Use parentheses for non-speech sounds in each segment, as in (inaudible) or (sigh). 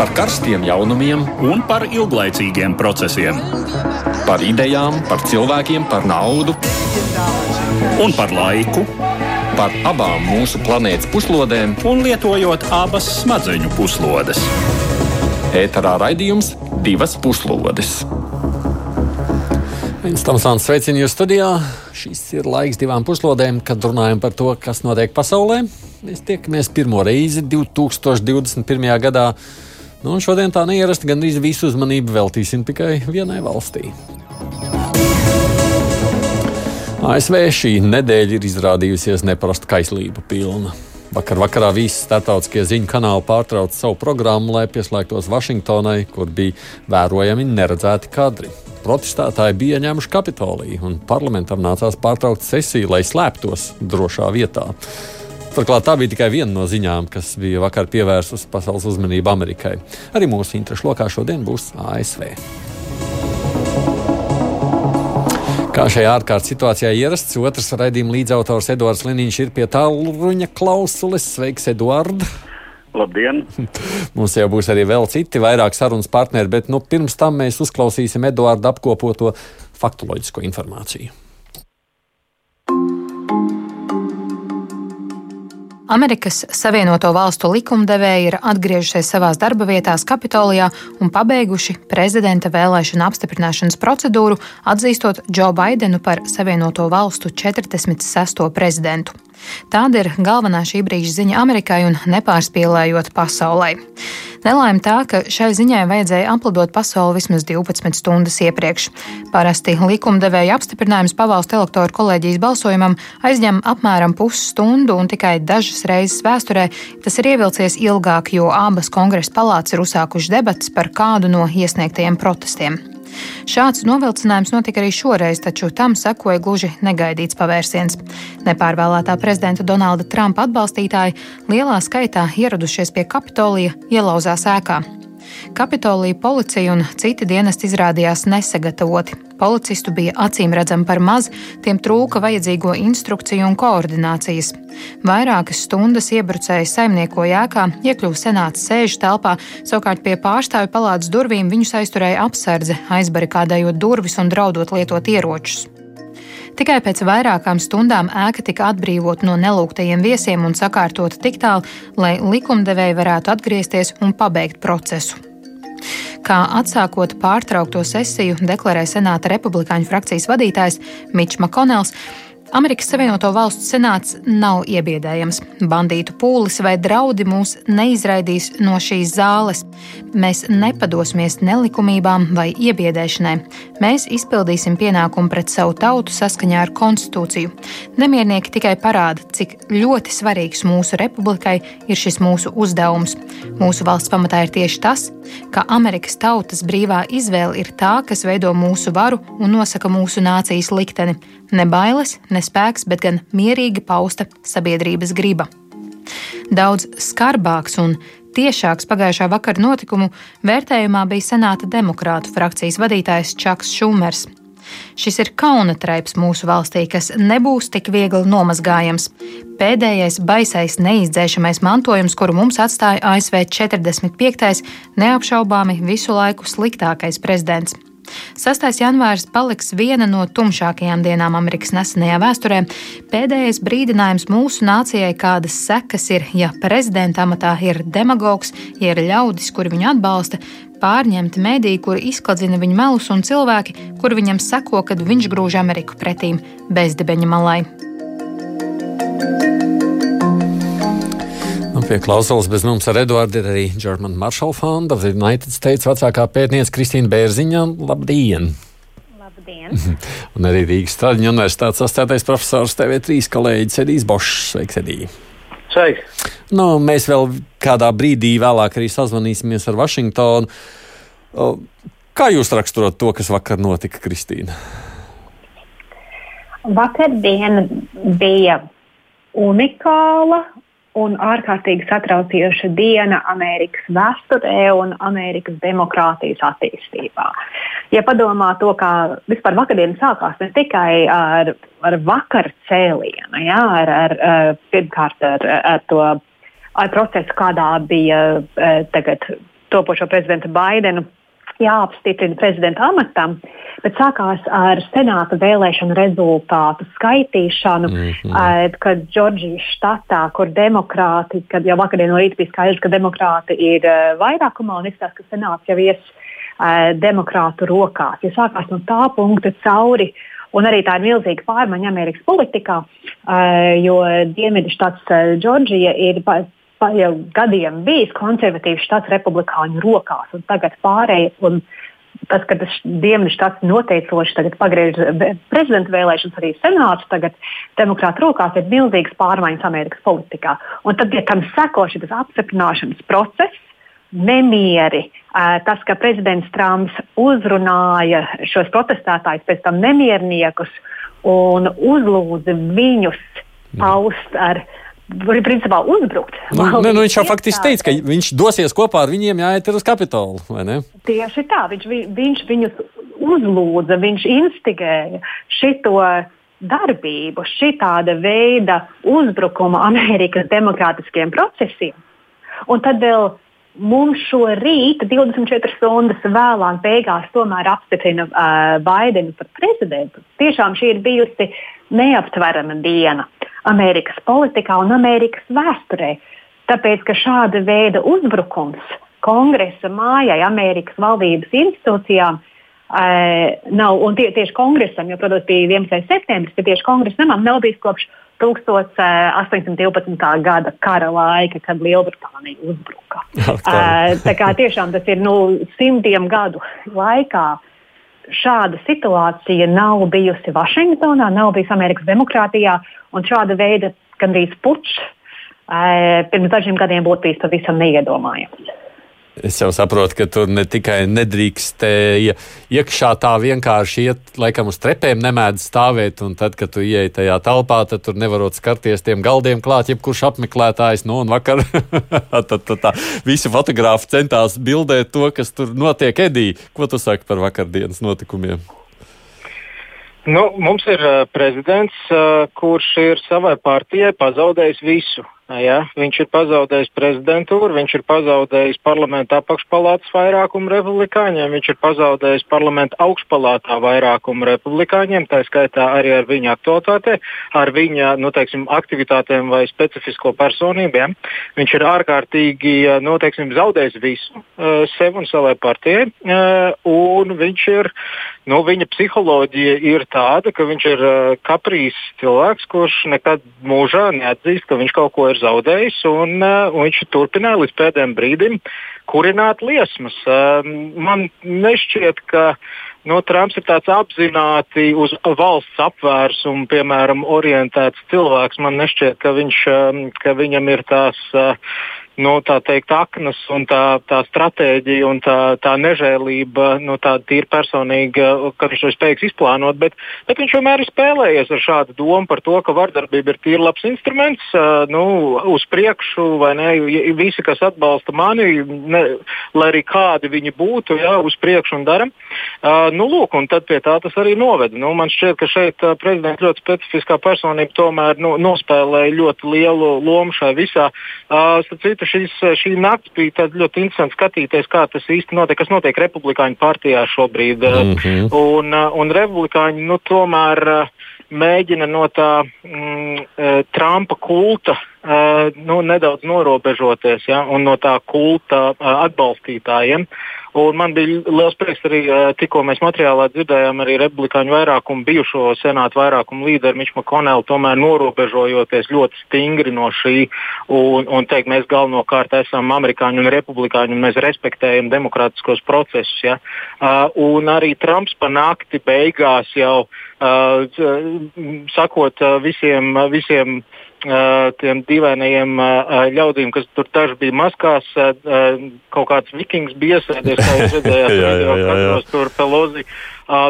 par karstiem jaunumiem un par ilglaicīgiem procesiem. Par idejām, par cilvēkiem, par naudu un par laiku. Par abām mūsu planētas puslodēm, un lietojot abas smadzeņu puslodes. Ēterā raidījums divas puslodes. Viens Tomsons sveicina jūs studijā. Šis ir laiks divām puslodēm, kad runājam par to, kas notiek pasaulē. Mēs tiekamies pirmo reizi 2021. gadā. Nu, šodien tā neierasti gandrīz visu uzmanību veltīsim tikai vienai valstī. ASV šī nedēļa ir izrādījusies neparasta kaislība pilna. Vakar vakarā visi starptautiskie ziņu kanāli pārtrauca savu programmu, lai pieslēgtos Vašingtonai, kur bija vērojami neredzēti kadri. Protestētāji bija ņēmuši Kapitoliju, un parlamentam nācās pārtraukt sesiju, lai slēptos drošā vietā. Turklāt tā bija tikai viena no ziņām, kas bija vakar pievērsusi pasaules uzmanību Amerikai. Arī mūsu interešu lokā šodien būs ASV. Kā šajā ārkārtas situācijā ierasts, otrs raidījuma līdzautors Edvards Liniņš ir pie tālruņa klausules. Sveiks, Edvard! Labdien! (laughs) Mums jau būs arī vēl citi vairāk sarunas partneri, bet nu, pirms tam mēs uzklausīsim Edvardu apkopoto faktoloģisko informāciju. Amerikas Savienoto Valstu likumdevēji ir atgriežušies savās darba vietās Kapitolijā un pabeiguši prezidenta vēlēšana apstiprināšanas procedūru, atzīstot Džo Baidenu par Savienoto Valstu 46. prezidentu. Tāda ir galvenā šī brīža ziņa Amerikai un nepārspīlējot pasaulē. Nelaime tā, ka šai ziņai vajadzēja aplidot pasauli vismaz 12 stundas iepriekš. Parasti likumdevēja apstiprinājums pavalstu elektoru kolēģijas balsojumam aizņem apmēram pusstundu, un tikai dažas reizes vēsturē tas ir ievilcies ilgāk, jo abas kongresa palātas ir uzsākušas debatas par kādu no iesniegtajiem protestiem. Šāds novilcinājums notika arī šoreiz, taču tam sekoja gluži negaidīts pavērsiens. Nepārvēlētā prezidenta Donalda Trumpa atbalstītāji lielā skaitā ieradušies pie Kapitolija ielauzās ēkā. Kapitolija policija un citi dienesti izrādījās nesagatavoti. Policistu bija acīm redzami par maz, tiem trūka vajadzīgo instrukciju un koordinācijas. Vairākas stundas iebrucēji saimniekoja ēkā, iekļuva senāts sēžu telpā, savukārt pie pārstāvju palātas durvīm viņus aizturēja apsardze, aizbarikādējot durvis un draudot lietot ieročus. Tikai pēc vairākām stundām ēka tika atbrīvot no nelūgtajiem viesiem un sakārtota tik tālu, lai likumdevēji varētu atgriezties un pabeigt procesu. Kā atsākot pārtraukto sesiju, deklarēja Senāta republikāņu frakcijas vadītājs Mičs Makonels, Amerikas Savienoto Valstu senāts nav iebiedējams. Bandītu pūlis vai draudi mūs neizraidīs no šīs zāles. Mēs nepadosimies nelikumībām vai iebiedēšanai. Mēs izpildīsim pienākumu pret savu tautu saskaņā ar konstitūciju. Nemiernieki tikai parāda, cik ļoti svarīgs mūsu republikai ir šis mūsu uzdevums. Mūsu valsts pamatā ir tieši tas, ka Amerikas tautas brīvā izvēle ir tā, kas veido mūsu varu un nosaka mūsu nācijas likteni. Ne bailes, ne spēks, bet gan mierīgi pausta sabiedrības griba. Daudz skarbāks un tiešāks pagājušā vakara notikumu vērtējumā bija Senāta demokrātu frakcijas vadītājs Čaks Šumers. Šis ir kauna traips mūsu valstī, kas nebūs tik viegli nomazgājams. Pēdējais baisais, neizdzēšamais mantojums, kuru mums atstāja ASV 45. neapšaubāmi visu laiku sliktākais prezidents. 6. janvārs paliks viena no tumšākajām dienām Amerikas nesenajā vēsturē. Pēdējais brīdinājums mūsu nācijai, kādas sekas ir, ja prezidenta amatā ir demagogs, ja ir ļaudis, kuri viņu atbalsta, pārņemti mediji, kuri izkladzina viņa melus, un cilvēki, kuri viņam seko, kad viņš grūž Ameriku pretīm bezdibeņa malai. Pie klausulas bez mums ar Eduardu ir arī German Marshall Fund of the United States vecākā pētniece Kristīna Bērziņa. Labdien! Labdien! (laughs) Un arī Rīgas Stradiņa universitātes asociētais profesors TV3 kolēģis Edijs Bošs. Sveiks, Edī! Sveiki! Nu, mēs vēl kādā brīdī vēlāk arī sazvanīsimies ar Vašingtonu. Kā jūs raksturot to, kas vakar notika, Kristīna? Vakardiena bija unikāla un ārkārtīgi satraucoša diena Amerikas vēsturē un Amerikas demokrātijas attīstībā. Ja padomā to, kā vispār vakardiena sākās ne tikai ar, ar vakar cēlienu, ja, ar, ar, pirmkārt ar, ar to ar procesu, kādā bija tagad topošo prezidentu Baidenu jāapstiprina prezidenta amatam, bet sākās ar senāta vēlēšanu rezultātu skaitīšanu, mm -hmm. kad Džordžijas štatā, kur demokrāti, kad jau vakardien no rīta bija skaidrs, ka demokrāti ir uh, vairākumā un izskatās, ka senāts jau ies uh, demokrātu rokās. Ja sākās no tā punkta cauri. Un arī tā ir milzīga pārmaiņa Amerikas politikā, jo Dienvidu štats Džordžija ir jau gadiem bijis konservatīvs štats republikāņu rokās, un tagad pārējais. Un tas, ka tas Dienvidu štats noteicoši tagad pagriež prezidenta vēlēšanas, arī senāts tagad demokrāta rokās, ir milzīgas pārmaiņas Amerikas politikā. Un tad, ja tam seko šis apstiprināšanas process, nemieri, tas, ka prezidents Trumps uzrunāja šos protestētājus, pēc tam nemierniekus un uzlūdza viņus paust ar var principā uzbrukt. Nu, ne, nu, viņš jau faktiski teica, ka viņš dosies kopā ar viņiem jāiet uz kapitolu. Tieši tā, viņš, viņš viņus uzlūdza, viņš instigēja šito darbību, šitāda veida uzbrukumu Amerikas demokrātiskiem procesiem. Un tad vēl mums šo rītu, 24 stundas vēlāk, beigās tomēr apstiprina uh, Baidenu par prezidentu. Tiešām šī ir bijusi neaptverama diena. Amerikas politikā un Amerikas vēsturē. Tāpēc, ka šāda veida uzbrukums kongresa mājai, Amerikas valdības institūcijām e, nav, un tie, tieši kongresam, jo, protams, bija 11. septembris, bet tieši kongresam nav bijis kopš 1812. gada kara laika, kad Lielbritānija uzbruka. e, tā kā tiešām tas ir nu, simtiem gadu laikā šāda situācija nav bijusi Vašingtonā, nav bijusi Amerikas demokrātijā, un šāda veida gandrīz pučs eh, pirms dažiem gadiem būtu bijis pavisam neiedomājams. Es jau saprotu, ka tur ne tikai nedrīkstēja iekšā tā vienkārši iet, laikam uz trepēm nemēdz stāvēt, un tad, kad tu ieej tajā telpā, tad tur nevarot skarties tiem galdiem klāt, jebkurš apmeklētājs, nu, un vakar (laughs) tad, tad tā visi fotografi centās bildēt to, kas tur notiek Edī. Ko tu saki par vakardienas notikumiem? Nu, mums ir uh, prezidents, uh, kurš ir savai partijai pazaudējis visu. Ja, viņš ir pazaudējis prezidentūru, viņš ir pazaudējis parlamenta apakšpalātas vairākumu republikāņiem, viņš ir pazaudējis parlamenta augšpalātā vairākumu republikāņiem, tā skaitā arī ar viņa aktualitātē, ar viņa nu, teiksim, aktivitātēm vai specifisko personībiem. Viņš ir ārkārtīgi nu, teiksim, zaudējis visu uh, sev un savai partijai, uh, un viņš ir, nu, viņa psiholoģija ir tāda, ka viņš ir uh, kaprīs cilvēks, kurš nekad mūžā neatzīst, ka viņš kaut ko ir zaudējis, un, uh, un viņš turpināja līdz pēdējiem brīdim kurināt liesmas. Uh, man nešķiet, ka nu, Trumps ir tāds apzināti uz valsts apvērsumu, piemēram, orientēts cilvēks. Man nešķiet, ka, viņš, um, ka viņam ir tās. Uh, nu, tā teikt, aknas un tā, tā stratēģija un tā, tā nežēlība, nu, tāda tīri personīga, ka viņš to spējīgs izplānot, bet, bet viņš vienmēr ir spēlējies ar šādu domu par to, ka vardarbība ir tīri labs instruments, uh, nu, uz priekšu, vai ne, visi, kas atbalsta mani, ne, lai arī kādi viņi būtu, jā, uz priekšu un daram. Uh, nu, lūk, un tad pie tā tas arī noveda. Nu, man šķiet, ka šeit uh, prezidents ļoti specifiskā personība tomēr nu, nospēlēja ļoti lielu lomu šajā visā. Uh, citu, šis, šī nakts bija ļoti interesanti skatīties, kā tas īsti notiek, kas notiek Republikāņu partijā šobrīd. Mm -hmm. un, un Republikāņi nu, tomēr mēģina no tā mm, Trumpa kulta uh, nu, nedaudz norobežoties ja, un no tā kulta uh, atbalstītājiem. Un man bija liels prieks arī uh, tikko mēs materiālā dzirdējām arī republikāņu vairākumu, bijušo senātu vairākumu līderu Miču Makonelu, tomēr norobežojoties ļoti stingri no šī un, un teikt, mēs galvenokārt esam amerikāņi un republikāņi un mēs respektējam demokrātiskos procesus. Ja. Uh, un arī Trumps pa nakti beigās jau uh, sakot uh, visiem, visiem uh, tiem dīvainajiem ļaudīm, kas tur daži bija maskās, kaut kāds vikings bija iesēdies, kā jūs redzējāt, (laughs) jā, jā, jā, jā. tur Pelozi.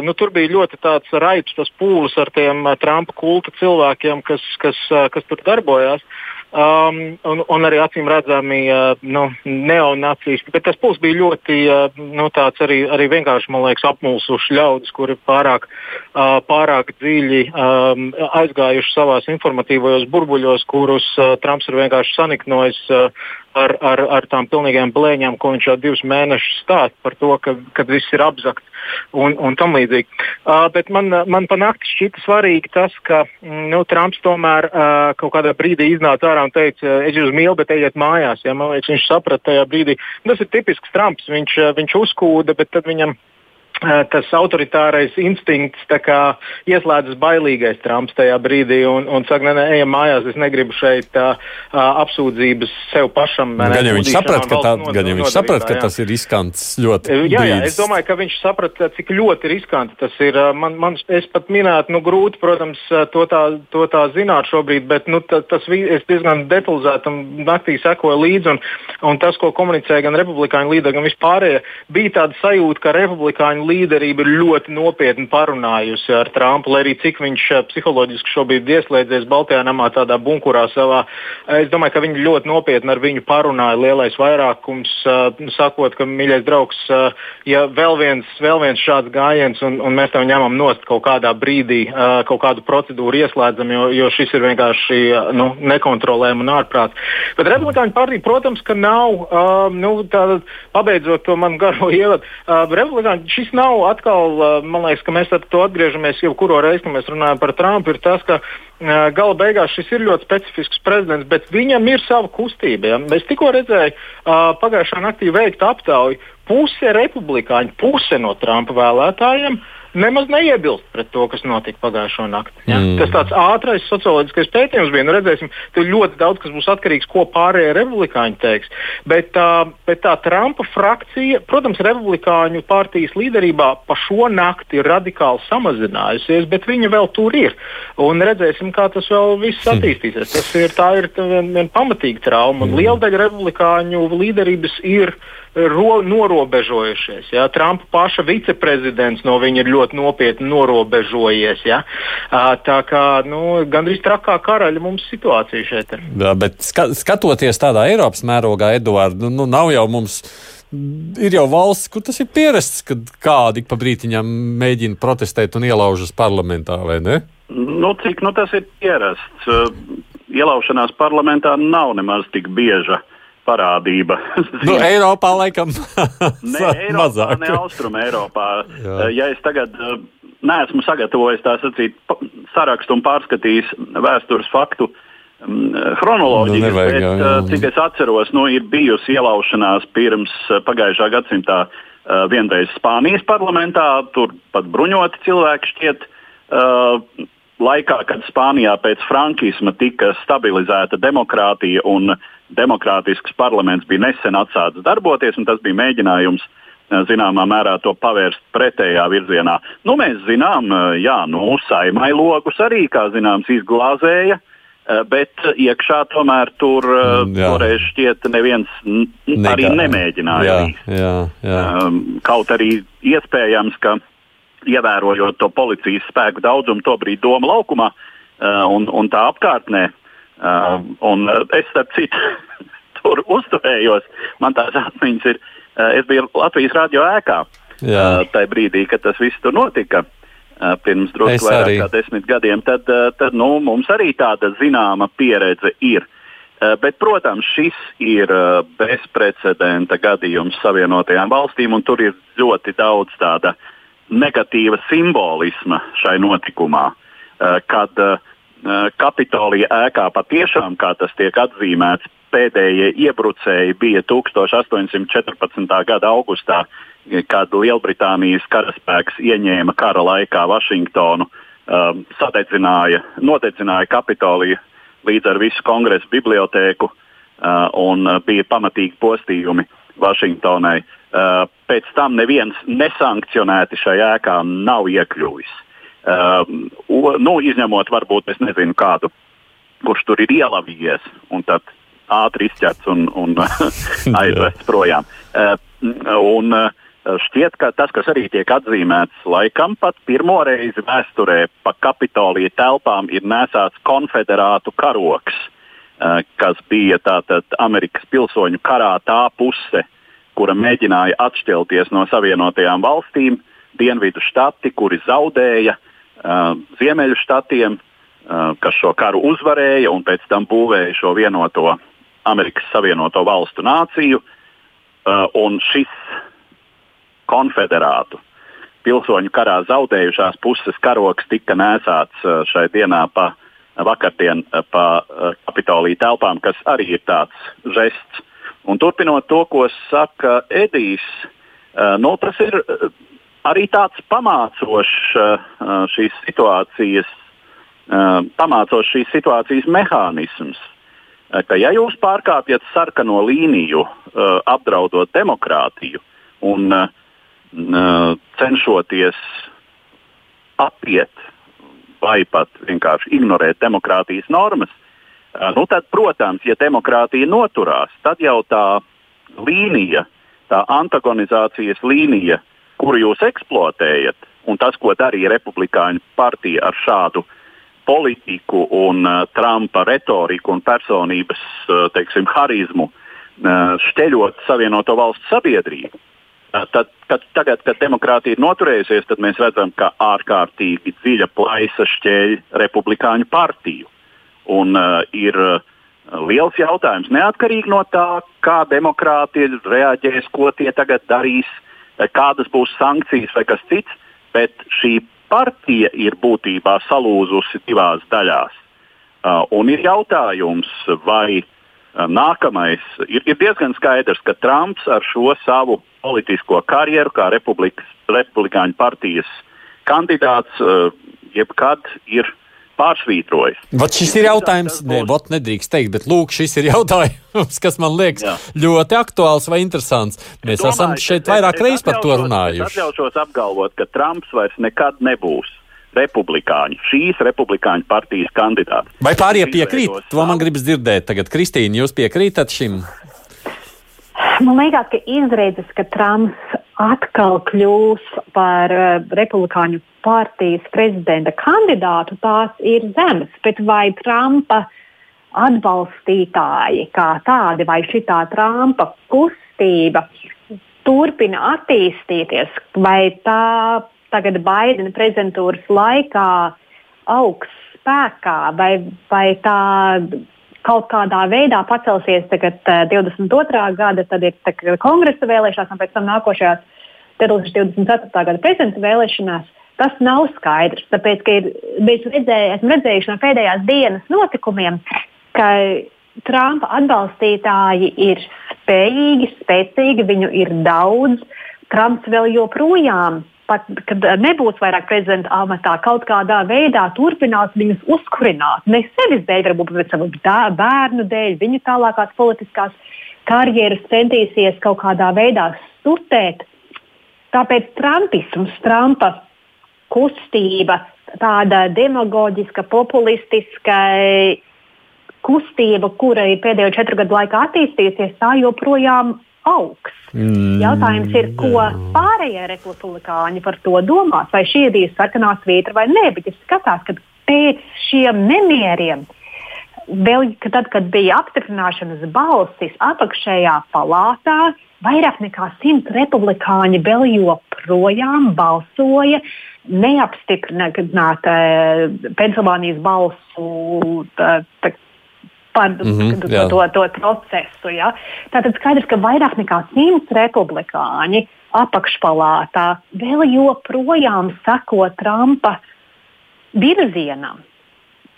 Nu, tur bija ļoti tāds raips, tas pūlis ar tiem Trumpa kulta cilvēkiem, kas, kas, kas tur darbojās. Uh, Um, un, un arī acīm redzami uh, nu, neonacisti. Bet tas puls bija ļoti uh, nu, arī, arī vienkārši liekas, apmulsuši ļaudis, kuri pārāk, uh, pārāk dziļi um, aizgājuši savās informatīvajos burbuļos, kurus uh, Trumps ir vienkārši saniknojis uh, ar, ar, ar tām pilnīgām blēņām, ko viņš jau divus mēnešus stāsta par to, ka, ka viss ir apzakts un, un tam līdzīgi. Uh, bet man, man panākti šķita svarīgi tas, ka mm, nu, Trumps tomēr uh, kaut kādā brīdī iznāca ārā un teica, es jūs mīlu, bet ejiet mājās. Ja? Man liekas, viņš saprata tajā brīdī. Tas ir tipisks Trumps. Viņš, viņš uzkūda, bet tad viņam tas autoritārais instinkts ieslēdzas bailīgais Trumps tajā brīdī un, un saka, nē, nē, ejam mājās, es negribu šeit tā, apsūdzības sev pašam. Ne, gan jau viņš saprata, ka, tā, no, gan jau viņš saprat, ka tas ir riskants ļoti. Eh, jā, jā, es domāju, ka viņš saprata, cik ļoti riskanti tas ir. Eh, man, man, es pat minētu, nu, grūti, protams, to tā, to tā zināt šobrīd, bet nu, tā, tas es diezgan detalizēti un naktī sekoju līdzi. Un, un tas, ko komunicēja gan republikāņu līderi, gan vispārējie, bija tāda sajūta, ka republikāņu līderība ir ļoti nopietni parunājusi ar Trumpu, lai arī cik viņš eh, psiholoģiski šobrīd ieslēdzies Baltijā namā tādā bunkurā savā. Es domāju, ka viņi ļoti nopietni ar viņu parunāja lielais vairākums, eh, sakot, ka, mīļais draugs, eh, ja vēl viens, vēl viens šāds gājiens un, un mēs tev ņemam nost kaut kādā brīdī, kaut kādu procedūru ieslēdzam, jo, jo šis ir vienkārši nu, nekontrolējami un ārprāts. Bet Republikāņu partija, protams, ka nav, nu, tā, pabeidzot to manu garo (laughs) ievadu, Republikāņu šis nav nav atkal, man liekas, ka mēs ar to atgriežamies jau kuru reizi, kad mēs runājam par Trumpu, ir tas, ka gala beigās šis ir ļoti specifisks prezidents, bet viņam ir sava kustība. Ja? Es tikko redzēju pagājušā naktī veikt aptauju. Puse republikāņu, puse no Trumpa vēlētājiem uh, nemaz neiebilst pret to, kas notika pagājušo nakti. Ja? Mm. Tas tāds ātrais socioloģiskais pētījums bija. Nu, redzēsim, tur ļoti daudz kas būs atkarīgs ko pārējie republikāņi teiks. Bet, uh, bet tā Trumpa frakcija, protams, republikāņu partijas līderībā pa šo nakti ir radikāli samazinājusies, bet viņa vēl tur ir. Un redzēsim, kā tas vēl viss hmm. attīstīsies. Tas ir, ir vien, vien pamatīga trauma. Mm. Liela daļa republikāņu līderības ir ro, norobežojušies. Ja? Trumpa paša viceprezidents no viņa ir ļoti nopietni norobežojies. Ja? Tā kā nu, gandrīz trakā karaļa mums situācija šeit ir. Jā, bet skatoties tādā Eiropas mērogā, Eduards, nu, nu nav jau mums. Ir jau valsts, kur tas ir pierasts, kad kādi pa brītiņam mēģina protestēt un ielaužas parlamentā, vai ne? Nu, cik nu, tas ir pierasts? Ielaušanās parlamentā nav nemaz tik bieža. Uh, parādība. (laughs) nu, Eiropā laikam (laughs) (laughs) ne Eiropā, mazāk. Ne Austrum Eiropā. Jā. Eh, ja es tagad eh, neesmu sagatavojis tā sacīt sarakstu un pārskatījis vēstures faktu mm, chronoloģiju, nu, bet jā, jā. Eh, cik es atceros, nu, ir bijusi ielaušanās pirms pagājušā gadsimta vienreiz Spānijas parlamentā, tur pat bruņoti cilvēki šķiet. Uh, laikā, kad Spānijā pēc frankisma tika stabilizēta demokrātija un demokrātisks parlaments bija nesen atsācis darboties, un tas bija mēģinājums eh, zināmā mērā to pavērst pretējā virzienā. Nu, mēs zinām, eh, jā, nu, saimai logus arī, kā zināms, izglāzēja. Eh, bet iekšā tomēr tur mm, toreiz šķiet neviens Negā. arī nemēģināja. Jā, jā, jā. Ehm, kaut arī iespējams, ka ievērojot to policijas spēku daudzumu tobrīd Doma laukumā un, un tā apkārtnē, Uh, un es, starp citu, (laughs) tur uzturējos. Man tās atmiņas ir, uh, es biju Latvijas radio ēkā uh, tajā brīdī, kad tas viss tur notika. Uh, pirms drusku vairāk arī. kā desmit gadiem, tad, uh, tad nu, mums arī tāda zināma pieredze ir. Uh, bet, protams, šis ir uh, bezprecedenta gadījums Savienotajām valstīm, un tur ir ļoti daudz tāda negatīva simbolisma šai notikumā. Uh, kad uh, Kapitolija ēkā patiešām, kā tas tiek atzīmēts, pēdējie iebrucēji bija 1814. gada augustā, kad Lielbritānijas karaspēks ieņēma kara laikā Vašingtonu, um, sadedzināja, nodedzināja Kapitoliju līdz ar visu kongresu bibliotēku uh, un bija pamatīgi postījumi Vašingtonai. Uh, pēc tam neviens nesankcionēti šajā ēkā nav iekļuvis. Um, nu, izņemot varbūt nezinu, kādu, kurš tur ir ielavījies un tad ātri izķerts un, un (laughs) aizvests projām. Uh, un, uh, Šķiet, ka tas, kas arī tiek atzīmēts, laikam pat pirmo reizi vēsturē pa Kapitolija telpām ir nesāts konfederātu karoks, uh, kas bija tātad Amerikas pilsoņu karā tā puse, kura mēģināja atšķelties no Savienotajām valstīm, dienvidu štati, kuri zaudēja, uh, uh, Ziemeļu štatiem, uh, kas šo karu uzvarēja un pēc tam būvēja šo vienoto Amerikas Savienoto Valstu nāciju, uh, un šis konfederātu pilsoņu karā zaudējušās puses karoks tika nēsāts uh, šai dienā pa vakardien pa Kapitolija telpām, kas arī ir tāds žests. Un turpinot to, ko saka Edijs, nu, tas ir arī tāds pamācošs šīs situācijas, pamācošs šīs situācijas mehānisms ka ja jūs pārkāpjat sarkano līniju, apdraudot demokrātiju un cenšoties apiet vai pat vienkārši ignorēt demokrātijas normas, nu tad, protams, ja demokrātija noturās, tad jau tā līnija, tā antagonizācijas līnija, kuru jūs eksploatējat, un tas, ko darīja Republikāņu partija ar šādu uh, politiku un uh, Trumpa retoriku un personības uh, teiksim, harizmu uh, šķeļot Savienoto valstu sabiedrību. Uh, tad, kad, tagad, kad demokrātija ir noturējusies, tad mēs redzam, ka ārkārtīgi dziļa plaisa šķēļ Republikāņu partiju. Un, uh, ir uh, liels jautājums, neatkarīgi no tā, kā demokrāti reaģēs, ko tie tagad darīs, kādas būs sankcijas vai kas cits, bet šī partija ir būtībā salūzusi divās daļās. Uh, un ir jautājums, vai uh, nākamais ir, ir diezgan skaidrs, ka Trumps ar šo savu politisko karjeru, kā republikāņu partijas kandidāts, uh, jebkad ir pārsvītrojis. Vat šis ir jautājums, ne, vat nedrīkst teikt, bet lūk, šis ir (laughs) jautājums, kas man liekas Jā. ļoti aktuāls vai interesants. Mēs domāju, esam šeit vairāk reizes par to runājuši. Es atļaušos apgalvot, ka Trumps vairs nekad nebūs republikāņu, šīs republikāņu partijas kandidāts. Vai pārējie piekrīt? To man gribas dzirdēt. Tagad, Kristīna, jūs piekrītat šim? Man liekas, ka izredzes, ka Trumps atkal kļūs par uh, republikāņu partijas prezidenta kandidātu, tās ir zemes. Bet vai Trumpa atbalstītāji kā tādi, vai šī Trumpa kustība turpina attīstīties, vai tā tagad Baidena prezidentūras laikā augs spēkā, vai, vai tā kaut kādā veidā pacelsies tagad, 22. gada, tad ir kongresa vēlēšanās, un pēc tam nākošajās 2024. gada prezidenta vēlēšanās. Tas nav skaidrs, tāpēc, ka ir, redzēju, esam redzējuši no pēdējās dienas notikumiem, ka Trumpa atbalstītāji ir spējīgi, spēcīgi, viņu ir daudz. Trumps vēl joprojām, pat kad nebūs vairāk prezidenta amatā, kaut kādā veidā turpinās viņus uzkurināt. Ne sevis dēļ, varbūt bet savu bērnu dēļ, viņu tālākās politiskās karjeras centīsies kaut kādā veidā stutēt. Tāpēc Trumpisms, Trumpa kustība, tāda demagoģiska, populistiska kustība, kura ir pēdējo četru gadu laikā attīstījusies, tā joprojām augs. Mm, Jautājums ir, ko pārējie republikāņi par to domās, vai šī ir sarkanā svītra vai nē, bet es skatos, ka pēc šiem nemieriem vēl tad, kad bija apstiprināšanas balsis apakšējā palātā, vairāk nekā simts republikāņi vēl joprojām balsoja neapstiprināt uh, Pensilvānijas balsu tā, tā, par mm -hmm, to, to, to procesu. Ja? Tātad skaidrs, ka vairāk nekā simts republikāņi apakšpalātā vēl joprojām seko Trumpa virzienam.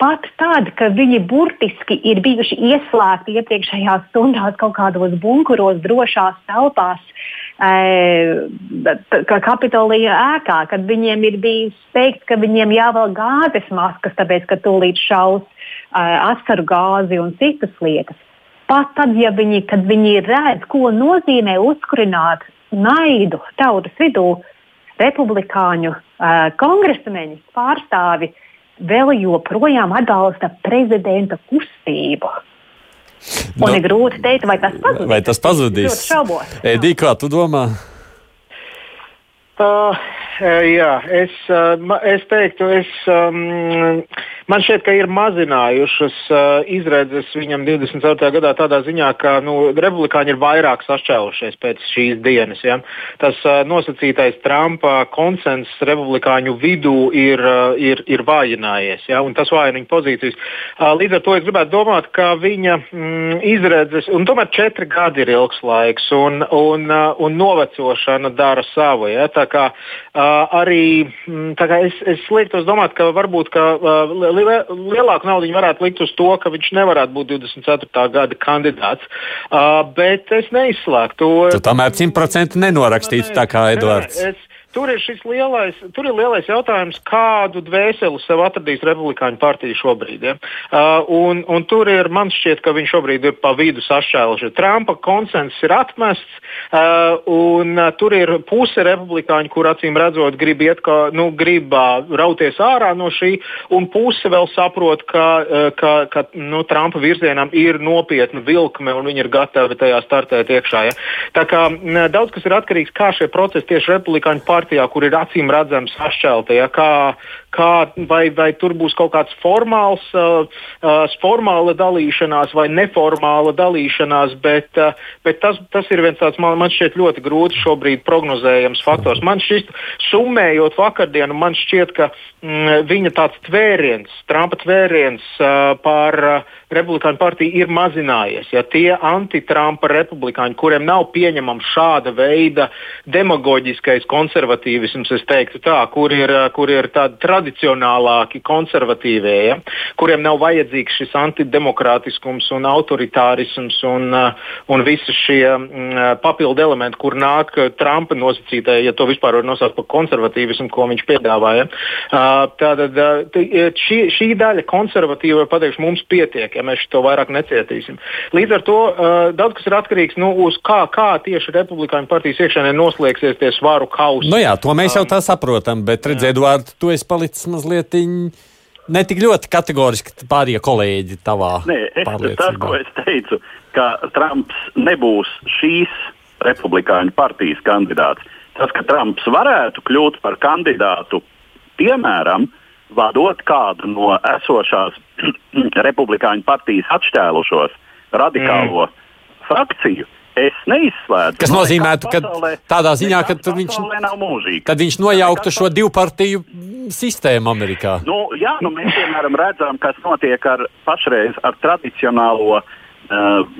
Pat tad, ka viņi burtiski ir bijuši ieslēgti iepriekšējās stundās kaut kādos bunkuros, drošās telpās, kā Kapitolija ēkā, kad viņiem ir bijis teikts, ka viņiem jāvēl gāzes maskas, tāpēc, ka tūlīt šaus asaru gāzi un citas lietas. Pat tad, ja viņi, viņi redz, ko nozīmē uzkurināt naidu tautas vidū, republikāņu uh, kongresmeņi pārstāvi vēl joprojām atbalsta prezidenta kustību. Un nu, ir grūti teikt, vai tas pazudīs. Vai tas pazudīs? Edī, kā tu domā? Uh, jā, es, uh, es teiktu, es, um, man šķiet, ka ir mazinājušas uh, izredzes viņam 24. gadā tādā ziņā, ka nu, republikāņi ir vairāk sašķēlušies pēc šīs dienas. Ja? Tas nosacītais Trumpa konsensus republikāņu vidū ir, ir, ir vājinājies, ja? un tas vājina viņa pozīcijas. Līdz ar to es gribētu domāt, ka viņa mm, izredzes, un tomēr četri gadi ir ilgs laiks, un, un, un novecošana dara savu. Ja? Tā kā, uh, arī mm, tā kā es, es liektos domāt, ka varbūt ka, uh, li, lielāku naudu varētu likt uz to, ka viņš nevarētu būt 24. gada kandidāts. Uh, bet es neizslēgtu to. Tu tomēr simtprocentīgi nenorakstīts tā kā Edvards. Ne, es, Tur ir šis lielais, tur ir lielais jautājums, kādu dvēseli sev atradīs Republikāņu partija šobrīd. Ja? Uh, un, un tur ir, man šķiet, ka viņš šobrīd ir pa vidu sašķēluši. Trumpa konsensus ir atmests, uh, un uh, tur ir puse republikāņu, kur acīm redzot grib iet, kā, nu, grib uh, rauties ārā no šī, un puse vēl saprot, ka, uh, ka, ka nu, Trumpa virzienam ir nopietna vilkme, un viņi ir gatavi tajā startēt iekšā. Ja? Tā kā uh, daudz kas ir atkarīgs, kā šie procesi tieši republikāņu partija partijā, kur ir acīm redzams sašķelta, ja, kā, kā, vai, vai tur būs kaut kāds formāls, uh, uh, formāla dalīšanās vai neformāla dalīšanās, bet, uh, bet tas, tas ir viens tāds, man, man šķiet, ļoti grūti šobrīd prognozējams faktors. Man šķiet, summējot vakardienu, man šķiet, ka mm, viņa tāds tvēriens, Trumpa tvēriens uh, par uh, Republikāņu partiju ir mazinājies. Ja tie anti-Trumpa republikāņi, kuriem nav pieņemams šāda veida demagoģiskais konservatīvisms, es teiktu tā, kur ir, kur ir tradicionāla tradicionālāki, konservatīvie, ja, kuriem nav vajadzīgs šis antidemokrātiskums un autoritārisms un, un visi šie mm, papildu elementi, kur nāk Trumpa nosacītē, ja to vispār var nosaukt par konservatīvismu, ko viņš piedāvāja. Tātad šī, šī daļa konservatīva, pateikšu, mums pietiek, ja mēs to vairāk necietīsim. Līdz ar to daudz kas ir atkarīgs no nu, kā, kā tieši republikāņu partijas iekšēnē noslēgsies tie svaru kausi. Nu jā, to mēs jau tā saprotam, bet redz, Eduārds, tu esi palicis mazliet ne tik ļoti kategoriski pārējie kolēģi tavā Nē, es, tas, ko es teicu, ka Trumps nebūs šīs republikāņu partijas kandidāts. Tas, ka Trumps varētu kļūt par kandidātu, piemēram, vadot kādu no esošās (clears throat) republikāņu partijas atšķēlušos radikālo mm. frakciju, Es neizslēdzu. Tas nozīmē, ka tādā ziņā, ka viņš, kad viņš nojauktu šo divu partiju sistēmu Amerikā. Nu, jā, nu, mēs piemēram redzam, kas notiek ar pašreiz ar tradicionālo uh,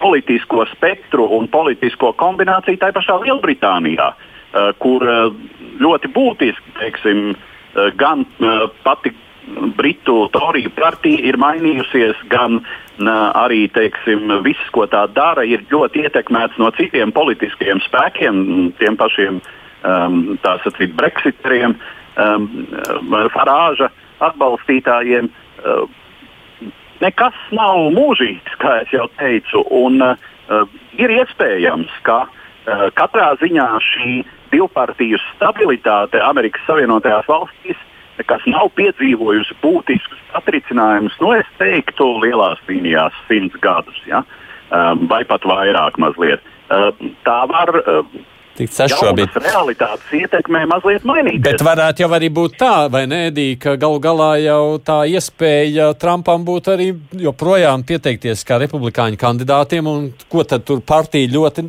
politisko spektru un politisko kombināciju tā pašā Lielbritānijā, uh, kur uh, ļoti būtiski teiksim, uh, gan uh, pati Britu Toriju partija ir mainījusies, gan arī teiksim, viss, ko tā dara, ir ļoti ietekmēts no citiem politiskiem spēkiem, tiem pašiem um, sacīt, Brexiteriem, um, Farāža atbalstītājiem. Uh, nekas nav mūžīgs, kā jau teicu, un uh, ir iespējams, ka uh, katrā ziņā šī divpartiju stabilitāte Amerikas Savienotajās valstīs kas nav piedzīvojusi būtiskus atricinājumus, nu, es teiktu, lielās līnijās simts gadus, ja? um, vai pat vairāk mazliet. Uh, tā var tikt sašķobīt. Realitātes ietekmē mazliet mainīties. Bet varētu jau arī būt tā, vai nē, Dī, ka galu galā jau tā iespēja Trumpam būtu arī joprojām pieteikties kā republikāņu kandidātiem, un ko tad tur partija ļoti,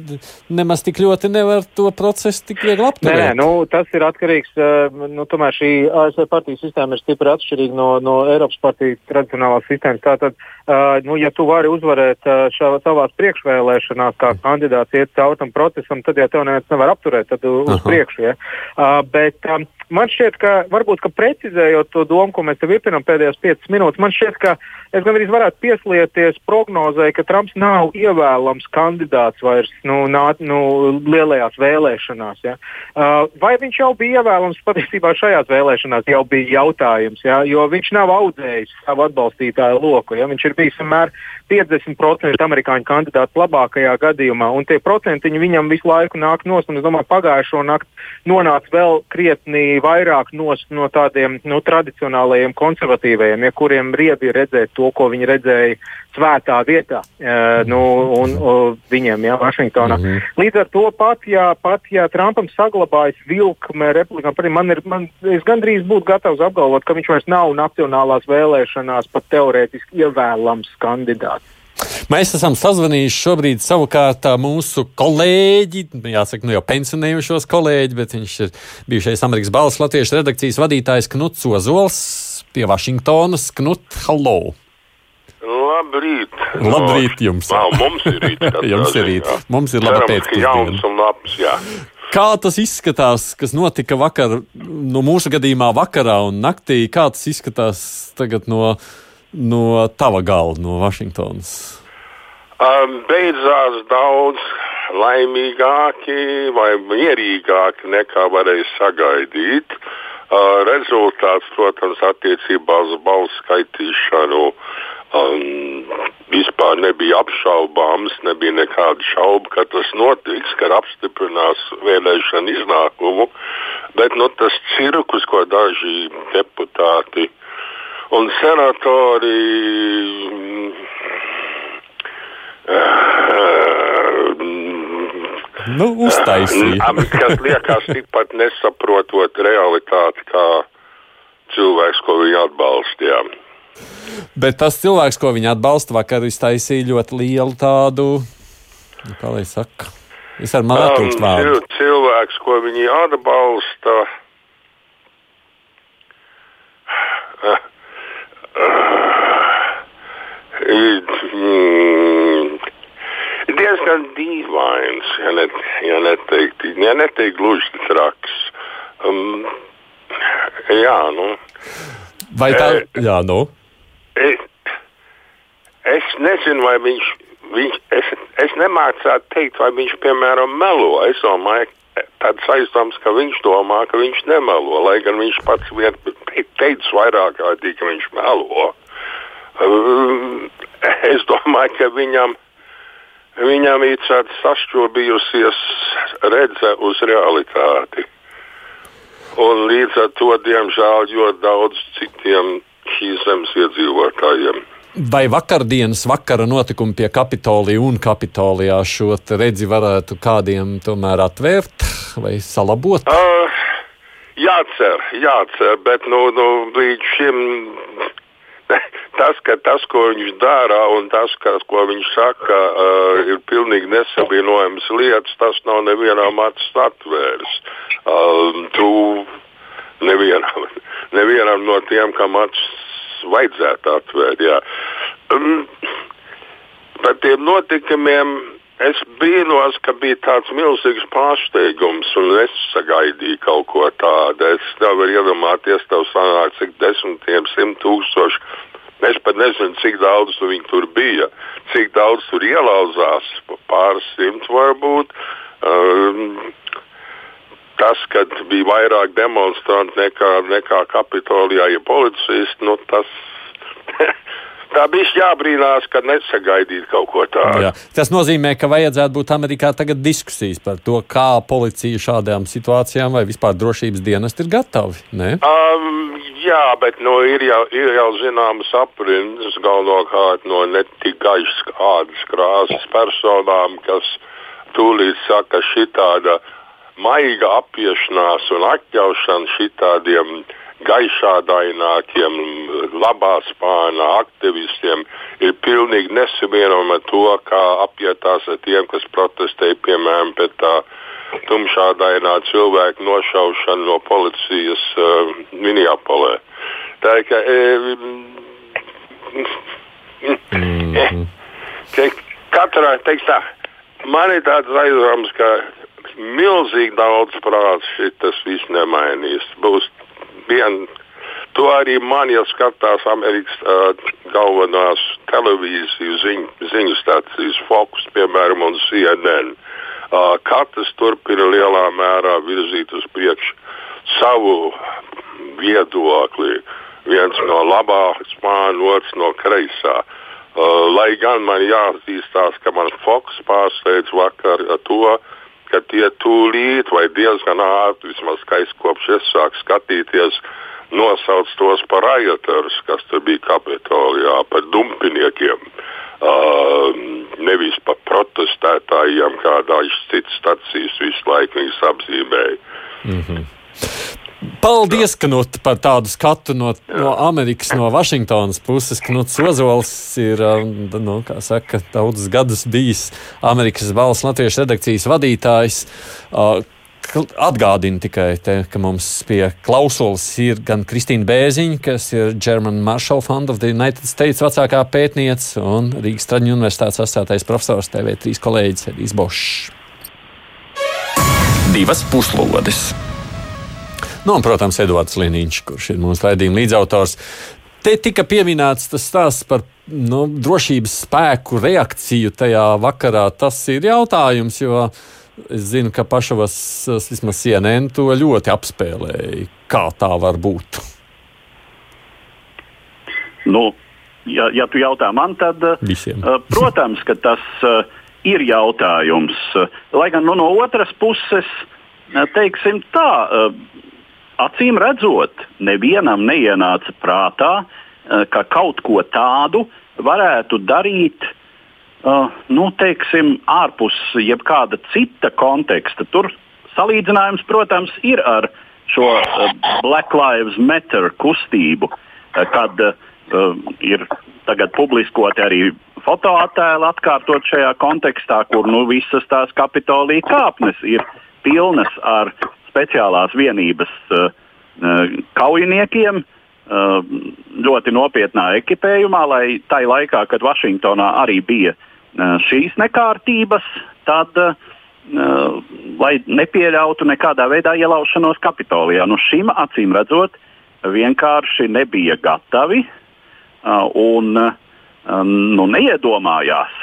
nemaz tik ļoti nevar to procesu tik viegli apturēt? Nē, nu, tas ir atkarīgs, eh, nu, tomēr šī ASV partijas sistēma ir stipri atšķirīga no, no Eiropas partiju tradicionālās sistēmas. Tātad, uh, nu, ja tu vari uzvarēt uh, šā, savās priekšvēlēšanās kā kandidāts iet caur tam procesam, tad jau tev neviens nevar apturēt uz Aha. priekšu. Ja? Uh, bet um, man šķiet, ka varbūt ka precizējot to domu, ko mēs te virpinām pēdējās piecas minūtes, man šķiet, ka es gandrīz varētu pieslieties prognozē, ka Trumps nav ievēlams kandidāts vairs nu, nā, nu, lielajās vēlēšanās. Ja? Uh, vai viņš jau bija ievēlams patiesībā šajās vēlēšanās, jau bija jautājums, ja? jo viņš nav audzējis savu atbalstītāju loku. Ja? Viņš ir bijis vienmēr 50% amerikāņu kandidāts labākajā gadījumā, un tie procentiņi viņam visu laiku nāk no nost, un es domāju, pagājušo nakti nonāca vēl krietni vairāk no tādiem nu, tradicionālajiem konservatīvajiem, ja kuriem riebi redzēt to, ko viņi redzēja svētā vietā, uh, nu, un uh, viņiem, jā, Vašingtonā. Mm -hmm. Līdz ar to pat, ja, pat, ja Trumpam saglabājas vilkme republikām, man ir, man, es gandrīz būtu gatavs apgalvot, ka viņš vairs nav nacionālās vēlēšanās pat teorētiski ievēlams kandidāts. Mēs esam sazvanījuši šobrīd savukārt mūsu kolēģi, jāsaka, nu jau pensionējušos kolēģi, bet viņš ir bijušais Amerikas Balijas Latviešu redakcijas vadītājs Knuts Ozols pie Vašingtonas. Knut, hello! Labrīt! Labrīt jums! Nā, mums ir rīt. (laughs) jums ir rīt. Mums ir laba pēcpusdiena. Jauns un labs, jā. Kā tas izskatās, kas notika vakar, no mūsu gadījumā vakarā un naktī? Kā tas izskatās tagad no, no tava galva, no Vašingtonas? Beidzās daudz laimīgāki vai mierīgāki nekā varēja sagaidīt. Rezultāts, protams, attiecībā uz balsu skaitīšanu um, vispār nebija apšaubāms, nebija nekāda šauba, ka tas notiks, ka apstiprinās vēlēšanu iznākumu. Bet nu, tas cirkus, ko daži deputāti un senatori nu, uztaisīja. kas liekas tikpat nesaprotot realitāti, kā cilvēks, ko viņi atbalstīja. Bet tas cilvēks, ko viņi atbalsta, vakar iztaisīja ļoti lielu tādu, nu, kā lai saka, es ar mani attrūkst vārdu. Cilvēks, ko viņi atbalsta. (sighs) Diezgan dīvains, ja, ne, ja neteikt, ja neteikt gluži traks. Um, jā, nu. Vai tā? E, jā, nu. Es, es nezinu, vai viņš. viņš es, es nemācētu teikt, vai viņš, piemēram, melo. Es domāju, tāds aizdoms, ka viņš domā, ka viņš nemelo. Lai gan viņš pats vien teica vairāk kārtīgi, ka viņš melo. Es domāju, ka viņam viņam ir tāda sašķobījusies redze uz realitāti. Un līdz ar to, diemžēl, ļoti daudz citiem šīs zemes iedzīvotājiem. Vai vakardienas vakara notikumi pie Kapitolija un Kapitolijā šo redzi varētu kādiem tomēr atvērt vai salabot? Uh, jācer, jācer, bet nu, nu, līdz šim (laughs) tas, ka tas, ko viņš dara un tas, ka, ko viņš saka, uh, ir pilnīgi nesavienojams lietas, tas nav nevienam acis atvērs. Uh, tu nevienam, (laughs) nevienam no tiem, kam acis vajadzētu atvērt. Jā. Um, par tiem notikumiem es brīnos, ka bija tāds milzīgs pārsteigums, un es sagaidīju kaut ko tādu. Es nevaru iedomāties, tev sanāk, cik desmitiem, simt tūkstoši Es pat nezinu, cik daudz tu tur bija, cik daudz tur ielauzās, pāris simt varbūt. Um, tas, ka bija vairāk demonstrantu nekā, nekā Kapitolijā, ja policisti, nu, tas (laughs) Tā bija jābrīnās, ka nesagaidīt kaut ko tādu. Jā. Tas nozīmē, ka vajadzētu būt Amerikā tagad diskusijas par to, kā policija šādām situācijām vai vispār drošības dienesti ir gatavi. Um, jā, bet nu, ir, jau, ir jau zināmas aprindas galvenokārt no netik gaišas kādas krāsas personām, kas tūlīt saka šitāda maiga apiešanās un atļaušana šitādiem gaišādainākiem, labā spāna aktivistiem ir pilnīgi nesavienojama to, kā apjetās ar tiem, kas protestēja piemēram pret tā tumšādainā cilvēku nošaušanu no policijas uh, Minneapolē. Tā ir, ka, (laughs) e, e, katrā, teiks tā, man ir tāds aizdoms, ka milzīgi daudz prāts šis viss nemainīs. Būs vien. To arī man, ja skatās Amerikas uh, galvenās televīziju ziņu, ziņu stācijas, Fox, piemēram, un CNN. Uh, katrs turpina lielā mērā virzīt uz priekšu savu viedokli. Viens no labā spāņu, otrs no kreisā. Uh, lai gan man jāatzīstās, ka man Fox pārsteidz vakar ar to, ka tie tūlīt vai diezgan ātri, vismaz kopš es sāku skatīties, nosauc tos par ajatarus, kas tur bija Kapitolijā, par dumpiniekiem. Uh, nevis par protestētājiem, kā dažas citas stacijas visu laiku viņus apzīmēja. Mm -hmm. Paldies, Knut, par tādu skatu no, no Amerikas, no Vašingtonas puses. Knuts Ozols ir nu, saka, daudzus gadus bijis Amerikas balss latviešu redakcijas vadītājs. Atgādinu tikai, te, ka mums pie klausulas ir gan Kristīna Bēziņa, kas ir German Marshall Fund of the United States vecākā pētniece, un Rīgas Traģiņu universitātes asociētais profesors TV3 kolēģis Edijs Bošs. Divas puslodes! Nu, un, protams, Edvards Liniņš, kurš ir mūsu raidījuma līdzautors. Te tika pieminēts tas stāsts par nu, drošības spēku reakciju tajā vakarā. Tas ir jautājums, jo es zinu, ka pašavas vismaz CNN to ļoti apspēlēja. Kā tā var būt? Nu, ja, ja tu jautā man, tad, Visiem. protams, ka tas ir jautājums. Lai gan nu, no otras puses, teiksim tā, acīm redzot, nevienam neienāca prātā, eh, ka kaut ko tādu varētu darīt uh, nu, teiksim, ārpus jebkāda cita konteksta. Tur salīdzinājums, protams, ir ar šo uh, Black Lives Matter kustību, uh, kad uh, ir tagad publiskoti arī fotoattēli atkārtot šajā kontekstā, kur nu, visas tās kapitolija kāpnes ir pilnas ar speciālās vienības uh, kaujiniekiem uh, ļoti nopietnā ekipējumā, lai tai laikā, kad Vašingtonā arī bija šīs nekārtības, tad uh, lai nepieļautu nekādā veidā ielaušanos Kapitolijā. Nu, šim acīm redzot, vienkārši nebija gatavi un nu, neiedomājās,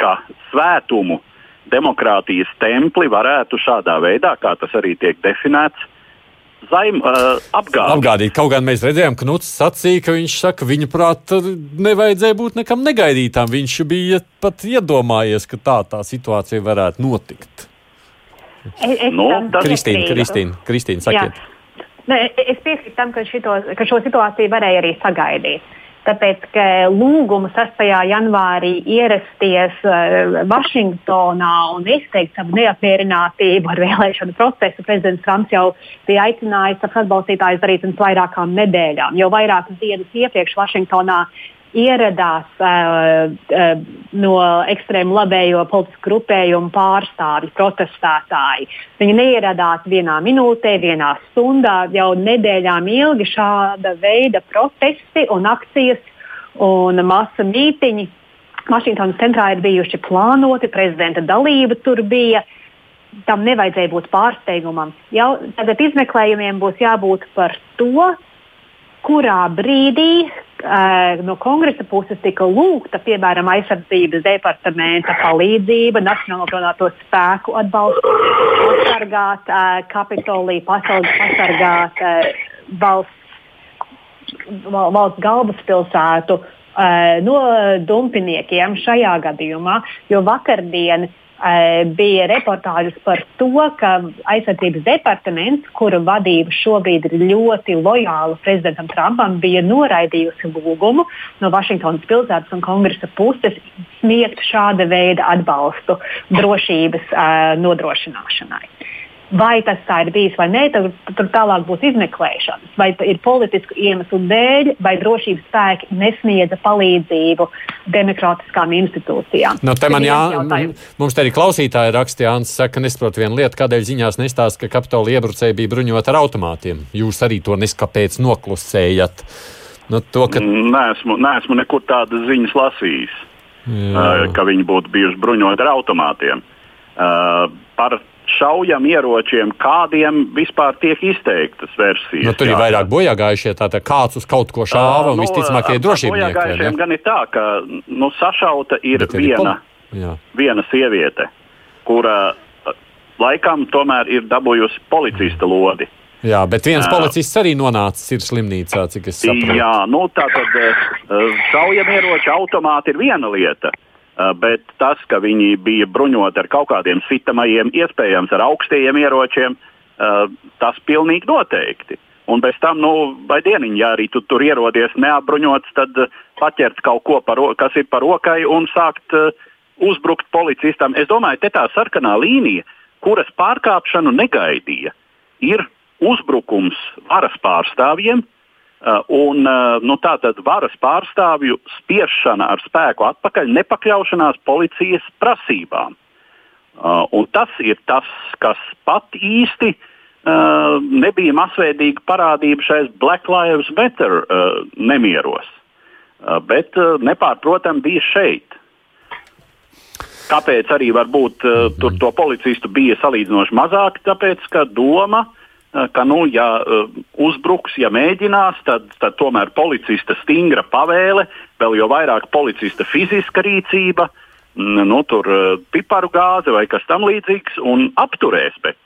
ka svētumu demokrātijas templi varētu šādā veidā, kā tas arī tiek definēts, zaim, uh, apgādāt. apgādīt. Kaut gan mēs redzējām, ka Nuts sacīja, ka viņš saka, viņa prāt, nevajadzēja būt nekam negaidītām. Viņš bija pat iedomājies, ka tā tā situācija varētu notikt. Es, es nu, Kristīna, Kristīna, Kristīna, sakiet. Ne, es piekrītu tam, ka, šito, ka šo situāciju varēja arī sagaidīt tāpēc, ka lūgumu 6. janvārī ierasties uh, Vašingtonā un izteikt savu neapmierinātību ar vēlēšanu procesu prezidents Trumps jau bija aicinājis savus atbalstītājus darīt pirms vairākām nedēļām. Jau vairākas dienas iepriekš Vašingtonā ieradās uh, uh, no ekstrēmu labējo politisku grupējumu pārstāvji, protestētāji. Viņi neieradās vienā minūtē, vienā stundā, jau nedēļām ilgi šāda veida protesti un akcijas un masa mītiņi. Vašingtonas centrā ir bijuši plānoti, prezidenta dalība tur bija. Tam nevajadzēja būt pārsteigumam. Jau tagad izmeklējumiem būs jābūt par to, kurā brīdī uh, no kongresa puses tika lūgta, piemēram, aizsardzības departamenta palīdzība, Nacionālo bruņoto spēku atbalstu, pasargāt uh, Kapitoliju, pasargāt uh, valsts, valsts galvaspilsētu uh, no dumpiniekiem šajā gadījumā, jo vakardien uh, Eh, bija reportāžas par to, ka aizsardzības departaments, kura vadība šobrīd ir ļoti lojāla prezidentam Trumpam, bija noraidījusi lūgumu no Vašingtonas pilsētas un kongresa puses sniegt šāda veida atbalstu drošības uh, nodrošināšanai. Vai tas tā ir bijis vai nē, tad tur tālāk būs izmeklēšanas. Vai ir politisku iemeslu dēļ, vai drošības spēki nesniedza palīdzību demokrātiskām institūcijām. No, te man jā, mums te arī klausītāji raksta, Jānis saka, nesaprot vienu lietu, kādēļ ziņās nestāsta, ka Kapitola iebrucēji bija bruņoti ar automātiem. Jūs arī to neskapēc noklusējat. Nu, to, ka... Nesmu, nesmu nekur tādas ziņas lasījis, Jā. ka viņi būtu bijuši bruņoti ar automātiem. Uh, par šaujam ieročiem, kādiem vispār tiek izteiktas versijas. Nu, tur ir vairāk bojā gājušie, tātad kāds uz kaut ko šāva, un nu, visticamāk, ir drošības. Bojā gājušiem gan ir tā, ka nu, sašauta ir Bet viena, ir viena sieviete, kura laikam tomēr ir dabūjusi policista lodi. Jā, bet viens policists arī nonācis slimnīcā, cik es saprotu. Jā, nu tā tad šaujamieroči automāti ir viena lieta. Bet tas, ka viņi bija bruņoti ar kaut kādiem sitamajiem, iespējams ar augstajiem ieročiem, tas pilnīgi noteikti. Un bez tam, nu, vai dieniņā, ja arī tu tur ierodies neapbruņots, tad paķert kaut ko, par, kas ir par rokai un sākt uzbrukt policistam. Es domāju, te tā sarkanā līnija, kuras pārkāpšanu negaidīja, ir uzbrukums varas pārstāvjiem. Uh, un uh, nu, tātad varas pārstāvju spiešana ar spēku atpakaļ, nepakļaušanās policijas prasībām. Uh, tas ir tas, kas pat īsti nebija masveidīga parādība šais Black Lives Matter nemieros, bet nepārprotami bija šeit. Kāpēc arī varbūt tur to policistu bija salīdzinoši mazāk? Tāpēc, ka doma, uh, ka, nu, ja uh, uzbruks, ja mēģinās, tad, tad tomēr policista stingra pavēle, vēl jau vairāk policista fiziska rīcība, nu, tur uh, piparu gāze vai kas tam līdzīgs, un apturēs. Bet